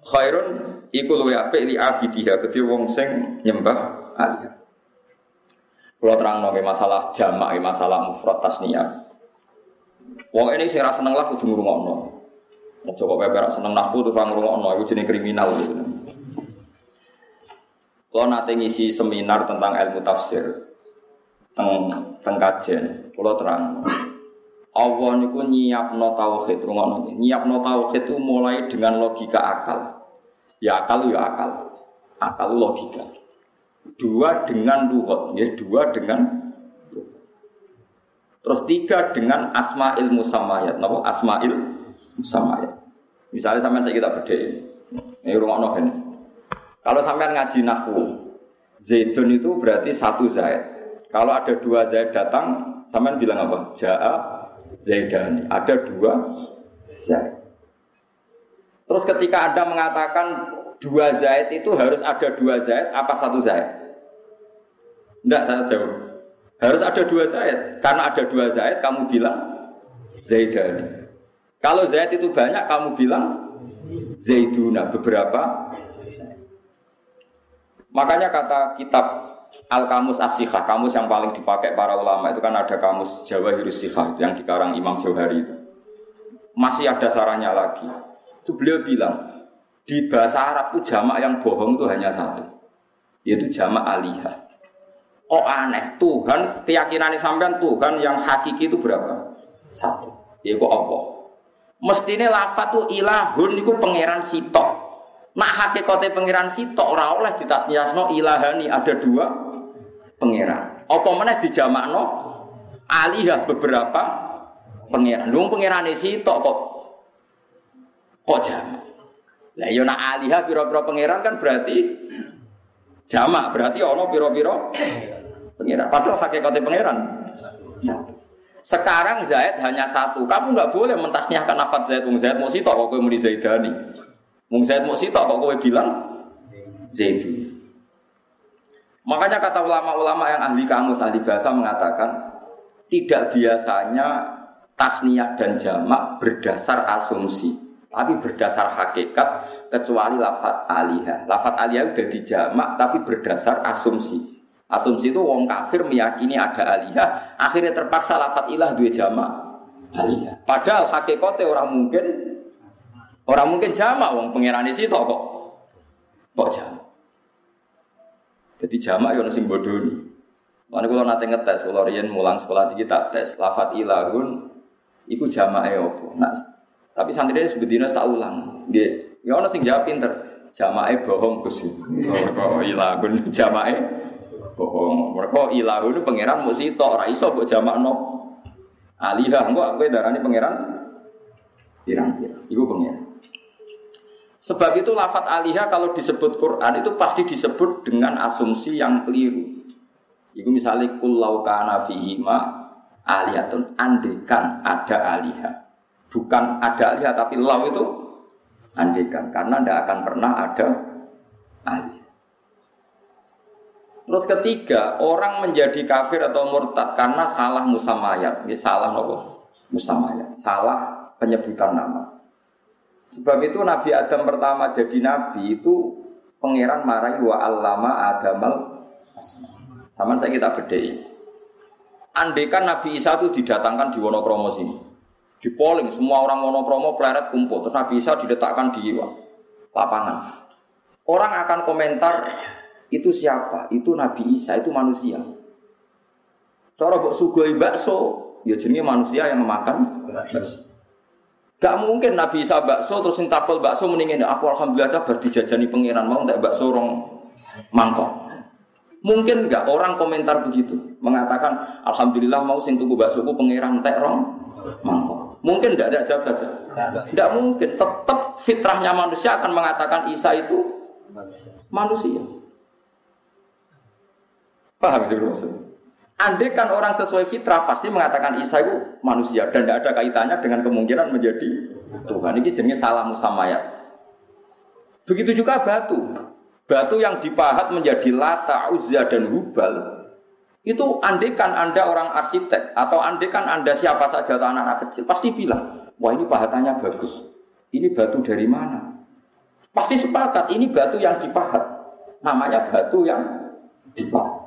Khairun iku luwe apik li abidiha kedhe wong sing nyembah alih. Kalau terang nongke masalah jamak, masalah mufrad tasniyah. Wong ini sing ra seneng lah kudu ngrungokno. Mau coba peperak seneng nahwu tuh orang ngrungokno iku jenenge kriminal gitu. Kalau nanti ngisi seminar tentang ilmu tafsir, teng teng kajen kula terang. Allah niku nyiapno tauhid rungono nyiapno tauhid itu mulai dengan logika akal. Ya akal ya akal. Akal logika. Dua dengan luhut ya dua dengan terus tiga dengan asmail musamayat napa? Asmail musamayat misalnya sampai saya kita beda ini rumah ini kalau sampai ngaji nahwu zaitun itu berarti satu zaid kalau ada dua Zaid datang, sampean bilang apa? Ja'a Zaidani. Ada dua Zaid. Terus ketika Anda mengatakan dua Zaid itu harus ada dua Zaid, apa satu Zaid? Tidak, saya jawab. Harus ada dua Zaid. Karena ada dua Zaid, kamu bilang Zaidani. Kalau Zaid itu banyak, kamu bilang Zaiduna. Beberapa Zaid. Makanya kata kitab Al Kamus Asyikah, kamus yang paling dipakai para ulama itu kan ada kamus Jawa Hirusihah yang dikarang Imam Jauhari itu. Masih ada sarannya lagi. Itu beliau bilang di bahasa Arab itu jamak yang bohong itu hanya satu, yaitu jamak alihah. Oh aneh, Tuhan keyakinan sampean Tuhan yang hakiki itu berapa? Satu. Yaitu Allah. Mestinya lafat itu ilahun itu pangeran sitok. Nah hakikatnya pangeran sitok ora oleh ditasniasno ilahani ada dua pangeran. Apa meneh dijamakno alihah beberapa pangeran. Lu pangerane tok kok kok jamak. Lah yo nak alihah pira-pira pangeran kan berarti jamak, berarti ono pira-pira pangeran. Padahal hakikate pangeran. Sekarang Zaid hanya satu. Kamu nggak boleh mentasnyahkan nafat Zaid. Mung Zaid mau sitok kok kowe muni Zaidani. Mung Zaid mau sitok kok kowe bilang Zaiduni. Makanya kata ulama-ulama yang ahli kamus, ahli bahasa mengatakan tidak biasanya tasniyah dan jamak berdasar asumsi, tapi berdasar hakikat kecuali lafat alihah. Lafat alihah udah dijamak tapi berdasar asumsi. Asumsi itu wong kafir meyakini ada alihah, akhirnya terpaksa lafat ilah dua jamak alihah. Padahal hakikatnya orang mungkin orang mungkin jamak wong pangeran itu kok kok jamak. Jadi jamak yo sing bodoni. Mana kalau nanti ngetes, kalau rian mulang sekolah tinggi tak tes, lafat ilahun, iku jamak opo. Nah, tapi santri ini sebetulnya tak ulang. Dia, ya orang sing jawab pinter, jamak bohong kusi. Oh, ilahun *laughs* jamak bohong. Mereka ilahun pangeran mesti tok, raiso buat jamak no. Alihah, enggak, aku darani pangeran. Pirang-pirang, iku pangeran. Sebab itu lafat alihah kalau disebut Quran itu pasti disebut dengan asumsi yang keliru. Itu misalnya kullau kana fihima aliyatun andekan ada alihah. Bukan ada alihah tapi lau itu andekan karena tidak akan pernah ada alihah. Terus ketiga, orang menjadi kafir atau murtad karena salah musamayat. Ini salah nopo? Musamayat. Salah penyebutan nama. Sebab itu Nabi Adam pertama jadi nabi itu pangeran marahi wa allama adamal sama saya kita bedai. Andekan Nabi Isa itu didatangkan di Wonokromo sini. Di polling semua orang Wonokromo pleret kumpul terus Nabi Isa diletakkan di lapangan. Orang akan komentar itu siapa? Itu Nabi Isa, itu manusia. Cara kok sugoi bakso, ya jenenge manusia yang memakan bakso. Gak mungkin Nabi Isa bakso terus takol bakso mendingin aku alhamdulillah berarti jajani pangeran mau tak bakso rong mangkok. Mungkin enggak orang komentar begitu mengatakan alhamdulillah mau sing tuku bakso ku pangeran tak rong mangkok. Mungkin enggak ada jawab saja. Enggak mungkin. Tetap fitrahnya manusia akan mengatakan Isa itu manusia. Paham itu maksudnya? Andai kan orang sesuai fitrah pasti mengatakan Isa itu manusia dan tidak ada kaitannya dengan kemungkinan menjadi Tuhan. Ini jenis salah musamayat. Begitu juga batu. Batu yang dipahat menjadi lata, uzza dan hubal itu andekan Anda orang arsitek atau andekan Anda siapa saja atau anak-anak kecil pasti bilang, wah ini pahatannya bagus. Ini batu dari mana? Pasti sepakat ini batu yang dipahat. Namanya batu yang dipahat.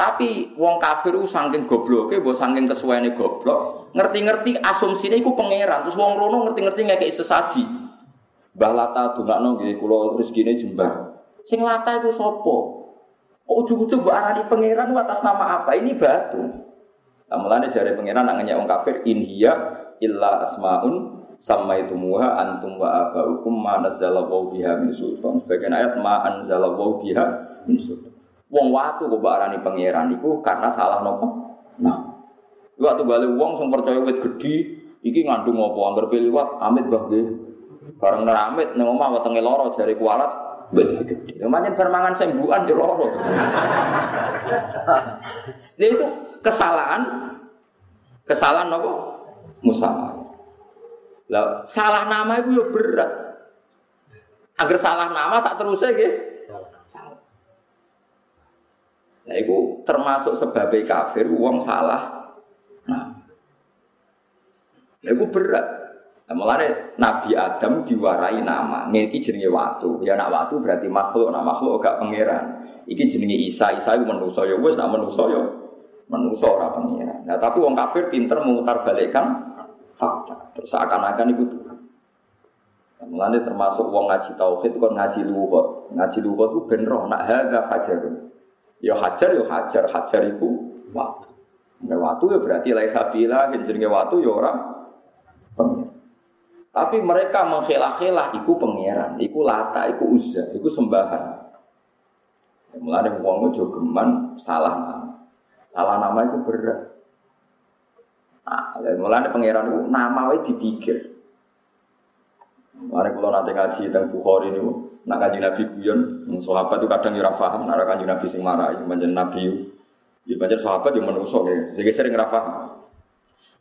Tapi wong kafir ku saking gobloke, mbok saking kesuwene goblok, ngerti-ngerti asumsine iku pangeran. Terus wong rono ngerti-ngerti ngekeki sesaji. Mbah Lata dongakno nggih kula rezekine jembar. Sing Lata iku sapa? Kok ujug-ujug mbok arani pangeran atas nama apa? Ini batu. Mulane jare pangeran nak ngenyek wong kafir in hiya illa asmaun sama itu muha antum wa abaukum ma nazzala biha min sultan. Sebagian ayat ma anzala biha min sultan. Wong watu kok arani pangeran iku karena salah nopo. Nah, waktu balik wong sing percaya wit gedhi iki ngandung apa anggar liwat amit bah nggih. Bareng neramit ning omah wetenge lara jare kualat wit gedhi. Ya permangan sembuhan yo lara. Nah itu kesalahan kesalahan nopo? Musa. Lah salah nama itu ya berat. Agar salah nama saat terusnya gitu. Nah, itu termasuk sebagai kafir, uang salah. Nah, nah itu berat. Nah, Nabi Adam diwarai nama, ini jenenge waktu. Ya nak waktu berarti makhluk, nak makhluk gak pangeran. Iki jenenge Isa, Isa itu manusia ya wes nak manusia ya manusia ora pangeran. Nah, tapi uang kafir pinter memutar balikkan fakta. Terus seakan-akan itu Tuhan. Nah, termasuk uang ngaji tauhid kan ngaji luhut. Ngaji luhut itu benroh nak harga hajarun. Ya hajar, ya hajar, hajar itu waktu. Ya waktu ya berarti lai sabila, jenenge waktu ya orang pengiran. Tapi mereka menghelah-helah iku pangeran, iku lata, iku uzza, iku sembahan. Ya, mulai wong ojo geman salah nama. Salah nama itu berat. Nah, mulai pangeran itu nama itu dipikir. Mari kalau nanti ngaji tentang Bukhari ini, nak ngaji Nabi guyon, sahabat itu kadang ora paham, nak ngaji Nabi sing marahi, manjen Nabi, ya manjen sahabat yang menusuk ya, jadi sering ora paham.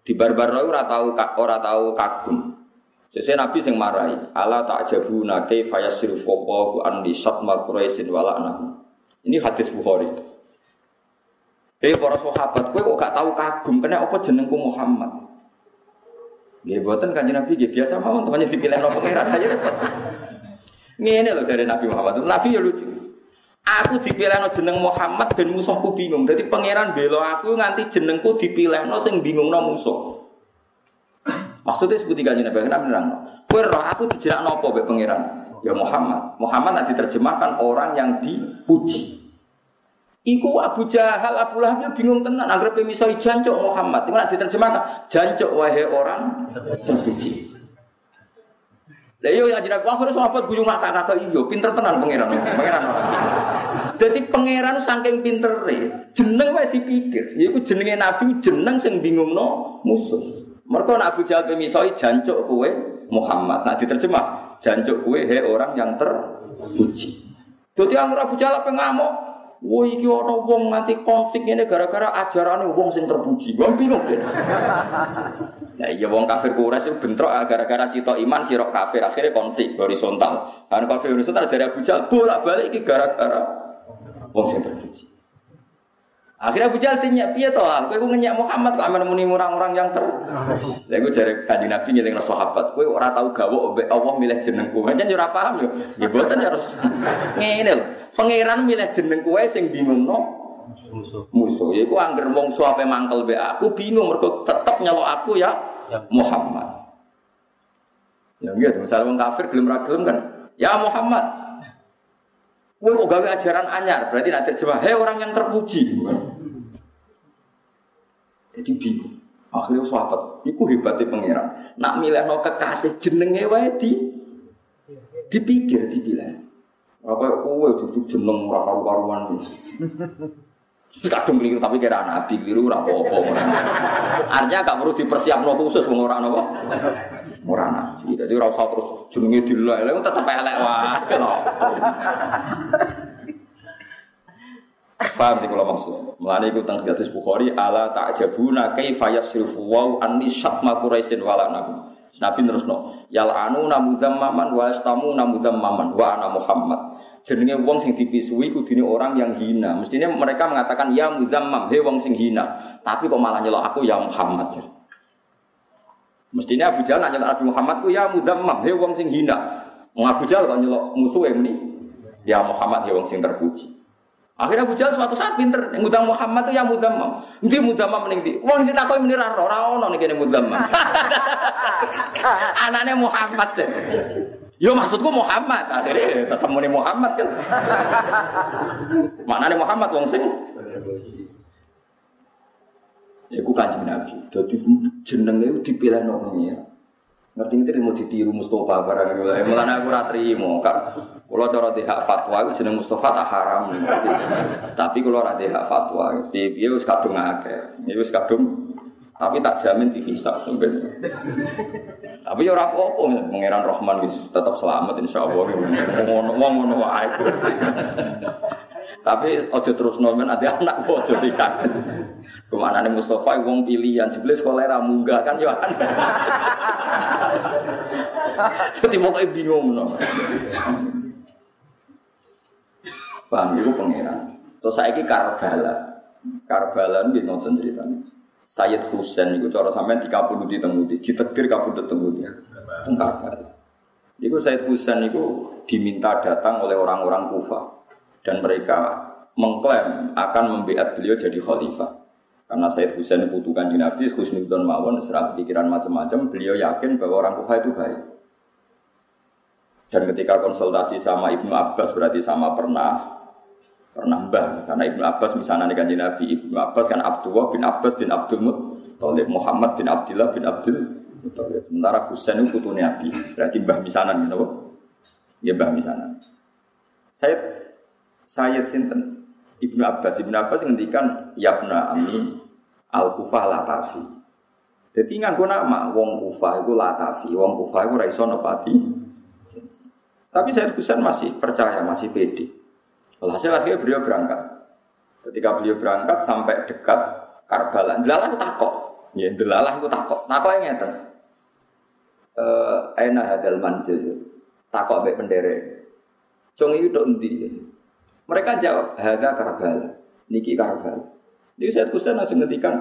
Di barbar ora tahu ora tahu kagum. Sesuai Nabi sing marahi, ala ta'jabuna kaifa yasrifu Allahu an satma wala Ini hadis Bukhari. Eh para sahabat, kowe kok gak tahu kagum, kena apa jenengku Muhammad? Nggih boten kanjeng Nabi nggih biasa mawon temannya dipilih no pangeran aja repot. Ngene lho dari Nabi Muhammad. Nabi ya lucu. Aku dipilih no jeneng Muhammad dan musuhku bingung. Jadi pangeran belo aku nganti jenengku dipilih no sing bingung no musuh. Maksudnya seperti kanjeng Nabi kenapa nerang? Kowe roh aku dijerak nopo mbek pangeran? Ya Muhammad. Muhammad nanti diterjemahkan orang yang dipuji. Iku Abu Jahal, Abu Lahab ya bingung tenan. Anggap misalnya jancok Muhammad. Itu diterjemahkan. Jancok wahai orang terpuji. Lah yo ya jinak wah sahabat guyung mata kakak iyo pinter tenan pangeran. Pangeran. Jadi pangeran saking pintere, jeneng wae dipikir. Iku jenenge nabi jeneng sing bingungno musuh. Mereka nak Abu Jahal misalnya jancok kue Muhammad. Nah diterjemah jancok kue he orang yang terpuji. Jadi anggap Abu Jahal pengamuk, Wah iki ana wong nganti konflik ini gara-gara ajarane wong sing terpuji. Wong bingung kan. Nah iya wong kafir Quraisy bentrok ah, gara-gara sitok iman sirok kafir akhirnya konflik horizontal. Kan kafir horizontal dari Abu Jahal bolak-balik iki gara-gara wong sing terpuji. Akhirnya Abu Jahal tanya, piye toh? Kowe ku ngenyak Muhammad kok amen muni orang-orang yang ter. Lha iku jare Kanjeng Nabi nyeling sahabat, kowe ora tau gawe Allah milih jenengku. Kan yo ora paham yo. Ya ya harus ngene lho. Pangeran milih jeneng kowe sing bingungno musuh. Musuh. Iku angger wong suape mangkel be aku bingung mergo tetep nyelok aku ya, ya. Muhammad. Ya gitu, misalnya wong kafir gelem ra kan, ya Muhammad. Kowe kok gawe ajaran anyar, berarti nanti terjemah, hei orang yang terpuji. Jadi bingung. Akhirnya sahabat, itu hebatnya pangeran. Nak milih no kekasih jenenge wae di dipikir dipilih. Apa kowe cucu jeneng ora karu-karuan. *laughs* Kadung keliru tapi kira nabi keliru ora apa-apa. Artinya gak perlu dipersiapno khusus wong ora napa. Ora nabi. Usah terus jenenge dilek, tetep elek wae. Paham sih kalau maksud. Mulane iku teng hadis Bukhari ala ta'jabuna kaifa yasrifu wa anni syatma quraisyin wala nabi. Nabi terusno, yal anu maman wa istamu maman wa ana Muhammad jenenge wong sing dipisui kudune orang yang hina. Mestinya mereka mengatakan ya muzammam, he wong sing hina. Tapi kok malah nyelok aku ya Muhammad. Mestinya Abu Jahal nanya Nabi Muhammad ku ya muzammam, he wong sing hina. Wong Abu Jahal kok nyelok musuh ini ya Muhammad he wong sing terpuji. Akhirnya Abu Jahal suatu saat pinter, yang mudam Muhammad itu ya mudammam. Ndi mudammam ning ndi? Wong ditakoni muni ra ora ono ning kene mudammam. *laughs* Anane Muhammad. Yo maksudku Muhammad, akhirnya tetap muni Muhammad kan. Mana nih Muhammad wong sing? Ya ku kanjeng Nabi. Jadi jenenge dipilih ya. Ngerti ngerti mau ditiru Mustafa barang itu. Mulane aku ora trimo kan. Kalau cara di hak fatwa itu jeneng Mustafa tak haram. Tapi kalau ora di hak fatwa, piye wis kadung akeh. Ya wis kadung tapi tak jamin dihisap sebenarnya. Tapi ya ora apa-apa, Rahman tetap selamat insyaallah. Ngono wong ngono wae. Tapi ojo terus nomen ada anak ojo tidak. Ke mana nih Mustafa wong pilihan, jebule sekolah ra munggah kan yo *laughs* Jadi mau kayak bingung no. Bang, itu pangeran. Terus saya ini Karbala. Karbala ini nonton ceritanya. Sayyid Husain itu cara sampean dikapundhut di temudi, ditegir kapundhut temudi. Tengkar Itu Sayyid Husain itu diminta datang oleh orang-orang Kufa dan mereka mengklaim akan membiat beliau jadi khalifah. Karena Sayyid Husain butuhkan di Nabi, Husnudon Mawon, serah pikiran macam-macam, beliau yakin bahwa orang Kufa itu baik. Dan ketika konsultasi sama Ibnu Abbas berarti sama pernah pernah mbah. Karena Ibnu Abbas misalnya kanji Nabi Ibnu Abbas kan Abdullah bin Abbas bin Abdul Muttalib Muhammad bin Abdullah bin Abdul Muttalib. Sementara Husain itu Nabi. Berarti mbah misanan gitu ya mbah misanan saya saya Sinten Ibnu Abbas Ibnu Abbas ngendikan Yabna Ami Al Kufah Latafi jadi ingat gue nama Wong Kufah itu Latafi Wong Kufah itu Raiso Nepati Tapi saya Husain masih percaya, masih pede. Hasil akhirnya beliau berangkat. Ketika beliau berangkat sampai dekat Karbala, delalah takok. Ya, delalah itu takok. Takok yang ngeten. Eh, enak hadal manzil. Takok ambek pendere. Cung itu tok endi? Mereka jawab, "Hadza Karbala." Niki Karbala. Jadi saya Husain langsung ngendikan,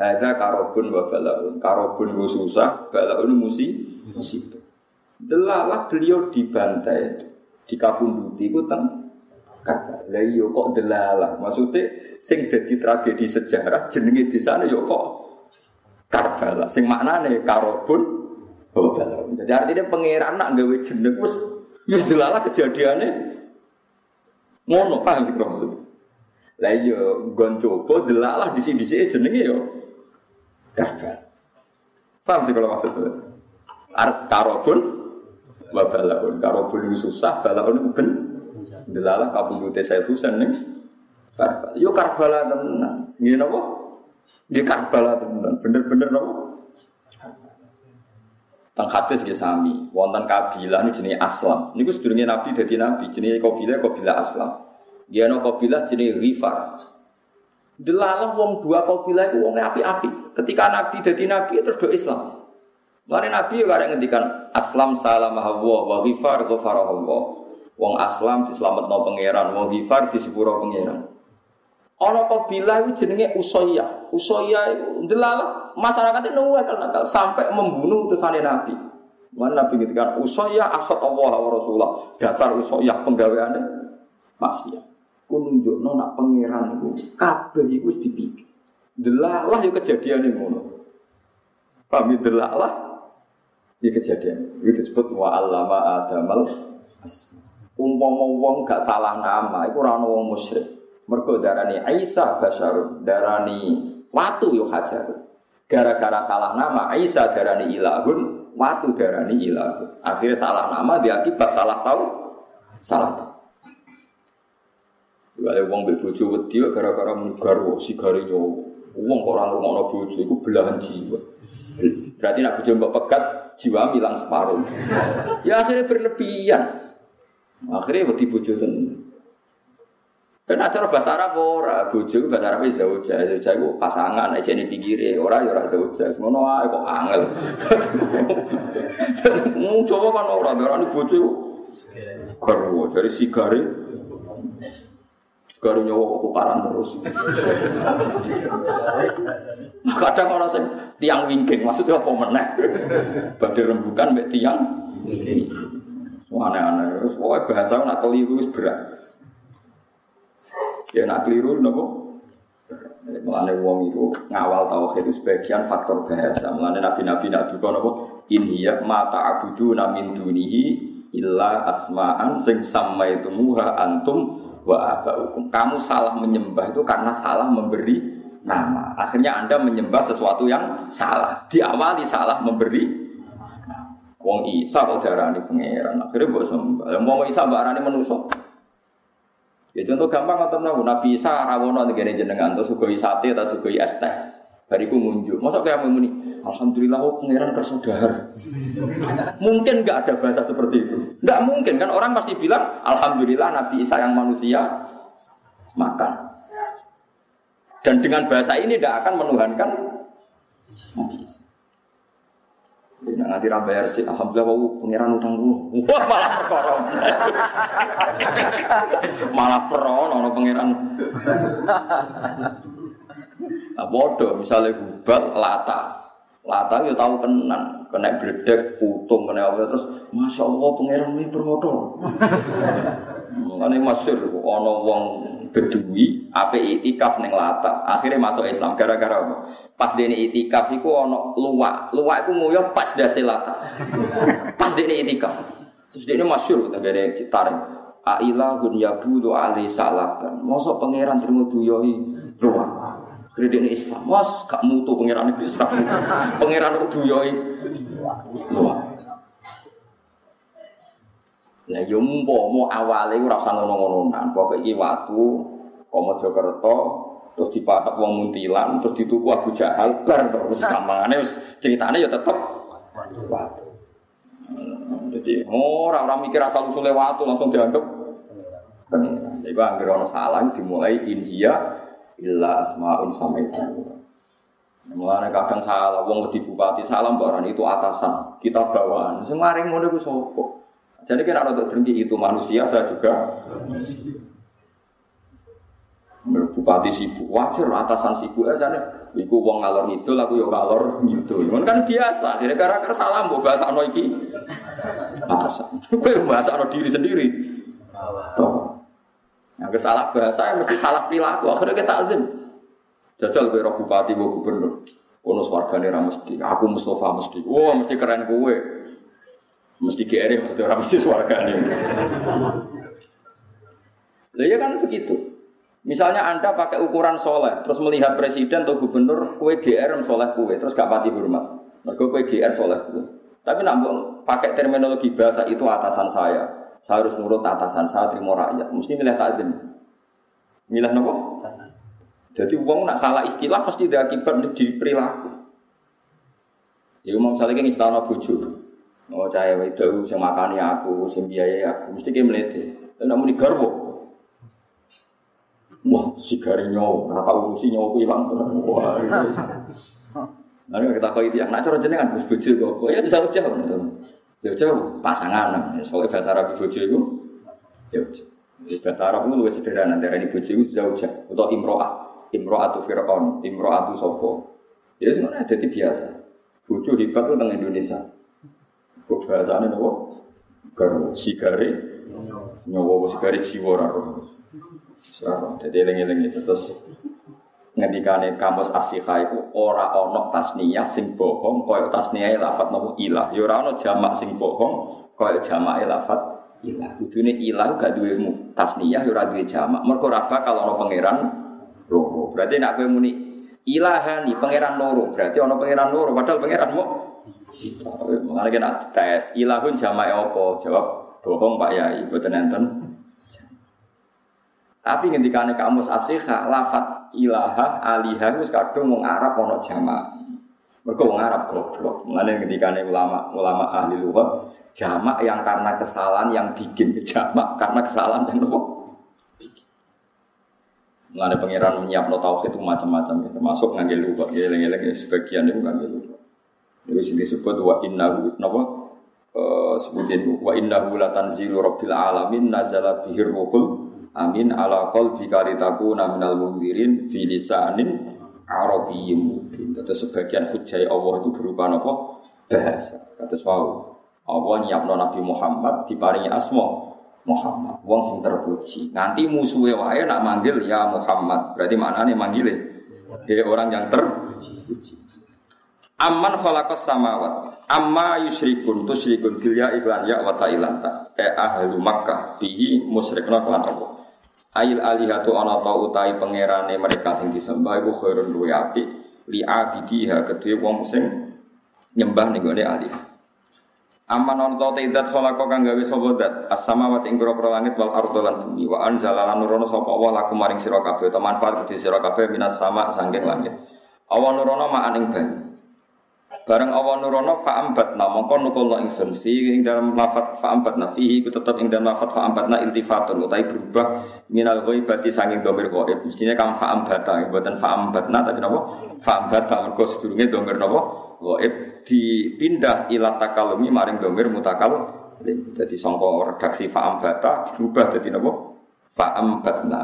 "Hadza karobun wa balaun." Karobun itu susah, balaun musi musibah. Delalah beliau dibantai, dikabunduti itu teng Karbala. Lah iya kok delalah. Maksudnya sing dadi tragedi sejarah jenenge desane yo kok Karbala. Sing maknane karobun wa balaun. Jadi artinya pangeran nak gawe jeneng wis delalah kejadiannya Ngono paham sih kalau maksud. Lah iya gon coba delalah di sini sini jenenge yo kafir. Paham sih kalau maksudnya. Art karobun wa balaun. Karobun itu susah, balaun itu ben. Delalah kabudute saya susah nih. Karbala. Yo Karbala tenan. Ngene napa? Nggih Karbala tenan. Bener-bener napa? Tang hadis nggih sami, wonten kabilah ini jenenge Aslam. Niku sedurunge Nabi dadi nabi, jenenge kabilah kabilah Aslam. Dia ana kabilah jenenge Ghifar. Delalah wong dua kabilah iku wong api-api. Ketika Nabi dadi nabi terus do Islam. Mulane Nabi yo arek ngendikan Aslam salamah Allah wa Ghifar Allah. Wong Aslam diselametno pangeran, wong Ghifar disepuro pangeran. Ana kabilah itu jenenge Usoya. Usoya itu delalah masyarakatnya nakal nakal sampai membunuh utusan Nabi. Mana Nabi ngendikan Usoya asat Allah wa Rasulullah. Dasar Usoya penggaweane maksiat. Ku nunjukno nak pangeran iku kabeh iku wis dipikir. Delalah yo kejadian ngono. Paham ya? delalah ya kejadian. Itu disebut wa allama adamal umpama wong gak salah nama iku ora ana wong musyrik. Mergo darani Aisyah basyarun, darani watu yo hajar. Gara-gara salah nama Aisyah darani ilahun, watu darani ilahun. Akhirnya salah nama diakibat salah tahu, salah tahu. Kalau wong mbek bojo wedi gara-gara muni garwa sigare nyowo. Wong kok ora ngono bojo iku belahan jiwa. Berarti nak bojo mbok pegat jiwa hilang separuh. Ya akhirnya berlebihan. Akhirnya wedi bojo tenan. Dan acara bahasa Arab ora, bojo bahasa Arab zauja, zauja itu pasangan aja ini pinggire, ora ya ora zauja, ngono ae kok angel. *laughs* Mau coba kan ora, darani bojo garwa, dari sigare Sigare nyawa kok tukaran terus. *laughs* Kadang orang sing tiang wingking, maksudnya apa meneh? *laughs* Badhe rembukan mbek tiang Aneh-aneh, terus pokoknya bahasa nak keliru berat. Ya nak keliru nopo. Mulane wong itu ngawal tauhid itu sebagian faktor bahasa. Mulane nabi-nabi nak duka nopo ya mata abudu namin dunihi illa asma'an sing muha antum wa abaukum. Kamu salah menyembah itu karena salah memberi nama. Akhirnya Anda menyembah sesuatu yang salah. Diawali salah memberi Wong Isa kok darani pangeran. Akhirnya mbok sembah. Wong Isa mbok arani manusa. Ya contoh gampang ngoten nabu Nabi Isa rawono negene jenengan terus sugoi sate atau sugoi es teh. Bariku munjuk. Masa kayak muni, Alhamdulillah oh pangeran kersodahar. *laughs* mungkin nggak ada bahasa seperti itu. Nggak mungkin kan orang pasti bilang Alhamdulillah Nabi Isa yang manusia makan. Dan dengan bahasa ini tidak akan menuhankan Nabi Isa. Nah, nanti ra bayar sih, alhamdulillah wau pangeran utangku. Wah, malah perkara. malah peron ono pangeran. Nah, bodoh misalnya gubat lata. Lata ya tahu tenan, kena bledek, putung, kena apa terus Masya Allah pangeran ini bermodal. Mengenai masyur, ono wong bedui, apa itikaf neng lata. Akhirnya masuk Islam gara-gara apa? Pas dene itikaf iku ana luwak. Luwak iku nguyuh pas dase lata. Pas dene itikaf. Terus dene masyhur tenggene citar. Ailahun yabudu alai salaban. Mosok pangeran terima duyohi luwak. Kredit Islam, mas gak mutu pangeran Islam. pangeran duyohi luwak. Lah yo mau awale ora usah ngono-ngononan. Pokoke iki watu Komojokerto terus dipatok wong muntilan, terus dituku Abu Jahal bar terus gampangane wis ceritane ya tetep watu. Jadi ora orang mikir asal usulnya waktu langsung dianggap pengiran. Jadi anggere ana salah dimulai India illa asmaun itu. Mulane kadang salah wong di bupati salah mbak itu atasan, kita bawaan. Sing maring ngono iku? Jadi kira ada drengki itu manusia saya juga Bupati sibuk, wajar atasan sibuk aja nih. Iku wong ngalor itu, aku yo ngalor gitu. Ini kan biasa. Jadi gara-gara salah mbok bahasa ano iki atasan. *laughs* Kowe bahasa ano diri sendiri. Yang salah bahasa mesti salah perilaku. Akhirnya kita azim. Jajal kowe bupati, kowe gubernur. Ono swargane ra mesti. Aku Mustafa mesti. Wah, mesti keren kowe. Mesti GR mesti orang mesti swargane. Lah ya kan begitu. Misalnya Anda pakai ukuran soleh, terus melihat presiden atau gubernur, kue GR soleh kue, terus gak pati hormat. Mereka kue GR soleh kue. Tapi namun pakai terminologi bahasa itu atasan saya. Saya harus nurut atasan saya, terima rakyat. Mesti milih takzim. Milih nopo? Jadi uang nak salah istilah pasti ada akibat di perilaku. Ya mau misalnya kan istilah bojo. Oh cahaya itu, sing makani aku, sing biayai aku, mesti kayak melete. Dan namun digarbo, Wah, si garing nyawa, rata urusi nyawa ku hilang terus. Wah, Nanti kita kau itu yang nak cara jenengan gus bojo kok, ya jauh jauh nih Jauh-jauh pasangan, soalnya bahasa Arab bojo itu jauh-jauh. Bahasa Arab itu lebih sederhana, dari ini bojo itu jauh-jauh. Atau imro'ah, imro'ah itu Fir'aun, imro'ah itu sopo. Ya sebenarnya jadi biasa. Bojo hebat itu tentang Indonesia. Kok bahasanya nopo? Garo, sigari, nyawa sigari jiwa jadi eling-eling terus ngendikane kamus asiha itu ora ono tasniyah sing bohong kaya tasniyah lafat nopo ilah. Ya ora ono jamak sing bohong kaya jamak lafat ilah. Kudune ilah gak duwe tasniyah ya ora duwe jamak. Mergo ora bakal ono pangeran loro. Berarti nek kowe muni ilahani pangeran loro. Berarti ono pangeran loro. Padahal pangeran mau Sita, mengenai kena tes, ilahun jamak apa? Jawab, bohong Pak Yai, buatan enten tapi ngendikane kamus asiha lafat ilaha aliha wis kadung wong Arab ana jamak. Wong Arab goblok. Mulane ulama ulama ahli lughat jamak yang karena kesalahan yang bikin jamak karena kesalahan yang nopo Mulane pangeran menyiapno tauhid itu macam-macam termasuk ngambil lughat ya eling-eling sebagian itu ngambil lughat. Itu sing disebut wa innahu napa uh, sebutin wa innahu latanzilu rabbil alamin nazala bihir ruhul Amin ala qalbi kalitakuna minal mundirin fi lisanin arabiyyin mubin. Terus sebagian hujjah Allah itu berupa apa? Bahasa. Kata wow. Allah nyiapno Nabi Muhammad diparingi asma Muhammad. Wong sing terpuji. Nanti musuhe wae nak manggil ya Muhammad. Berarti maknane manggil ya orang yang terpuji. Amman khalaqas samawat. Amma yusyrikun tusyrikun bil ya iklan ya wa ta'ilanta. E ahlu Makkah bihi musyrikna kelan Allah. Ail alihatu ana ta utai pangerane mereka sing disembah iku khairun luwe apik li abidiha kedue wong sing nyembah ning gone alih. Aman ana ta tidak khalaqa kang gawe sapa dat as-samawati ing langit wal ardo lan bumi wa anzala lan nurono sapa Allah laku maring sira kabeh manfaat minas sama sangking langit. Awan nurono ma'an ing banyu. Bareng awan nurono fa'ambatna mongko nukulna ingsun fi ing dalam lafat fa'ambatna fihi ku tetep ing dalam lafat fa'ambatna iltifatun utai berubah minal ghaibati sanging domir ghaib. Mestinya kang fa'ambata mboten fa'ambatna tapi napa? Fa'ambata mergo sedurunge domir napa? Ghaib. Dipindah ila takalumi maring domir mutakal. Jadi sangka redaksi fa'ambata dirubah dadi napa? Fa'ambatna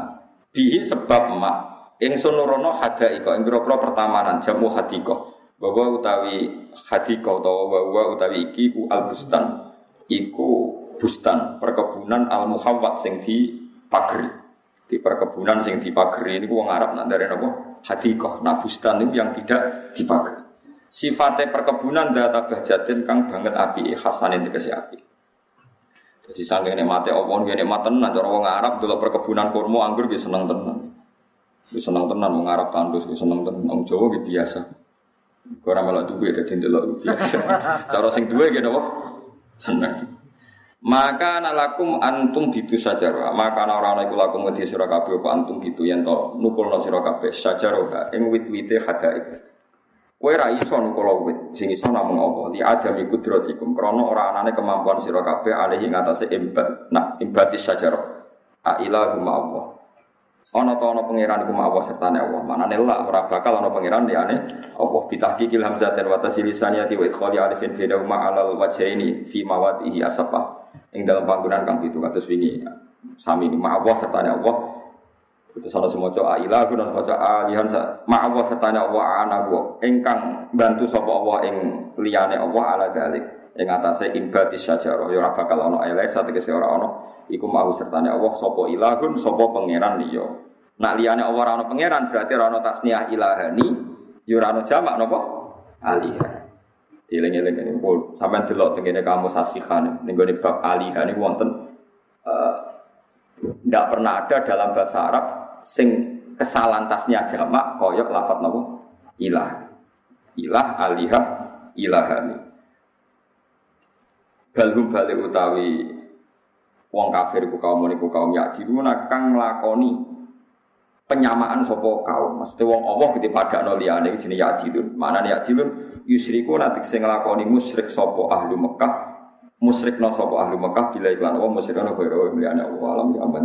bihi sebab mak ingsun nurono hadaika ing pira-pira pertamanan jamu hadika bahwa utawi hadika utawa bahwa utawi iki ku al bustan iku bustan perkebunan al muhawwat sing di pagri di perkebunan sing di pagri ini wong Arab nak dari napa hadika. Nah bustan itu yang tidak dipagri sifatnya perkebunan data bahjatin kang banget api hasanin dikasih api. Jadi saking nikmate Allah dia nikmat tenan. Cara wong Arab delok perkebunan kurma anggur dia seneng tenan. Dia seneng tenan wong Arab tandus dia seneng tenan. Wong Jawa biasa Orang malah duwe dadi ndelok biasa. Cara sing duwe gitu apa? Seneng. Maka nalakum antum gitu saja Maka orang iku lakum ngedi sira apa antum gitu yen to nukulno sira kabeh sajaroha ing wit-wite hadaib. Kowe ra iso nukula wit, sing iso namung Allah. Li adami kudratikum krana ora anane kemampuan sira kabeh alih ing atase imbat. Nah, imbatis sajarah. A ilahu ma Allah. Ana ta ana pangeran iku ma Allah sertane Allah. Manane la ora bakal ana pangeran liyane Allah. Bitahqiqil hamzatin wa tasilisaniyati wa idkhali alifin fi dawma alal wajhaini fi mawadihi asapa. Ing dalam panggonan kang pitu kados wingi. Sami ma Allah sertane Allah itu salah semua coba ilah, guna semua coba alihan ma Allah serta Allah ana gua engkang bantu sopo Allah ing liyane Allah ala dalik ing atase imbadis sajarah ya ora bakal ana elek sategese ora ana iku mau sertane Allah sapa ilahun sapa pangeran liya nak liyane Allah ora ana pangeran berarti ora ana tasniah ilahani. Ya ora ana jamak napa alihah dieling-eling ini. Pun sampean delok tengene kamu sasihan ning gone bab alihah niku wonten tidak pernah ada dalam bahasa Arab sing kesalahan tasnya jamak koyok lafat nopo? Ilah. Ilah alihah ilahani. Balhum balik utawi wong kafir ku kaum niku kaum yakdiluna kang nglakoni penyamaan sopo kaum? Maksudnya wong Allah gede pada no liyane jenenge yakdilun mana yakdilun yusriku nanti sing nglakoni musyrik sopo ahli Mekah musyrik no sopo ahli Mekah bila iklan Allah musyrik no kaya Allah. Alam ya aman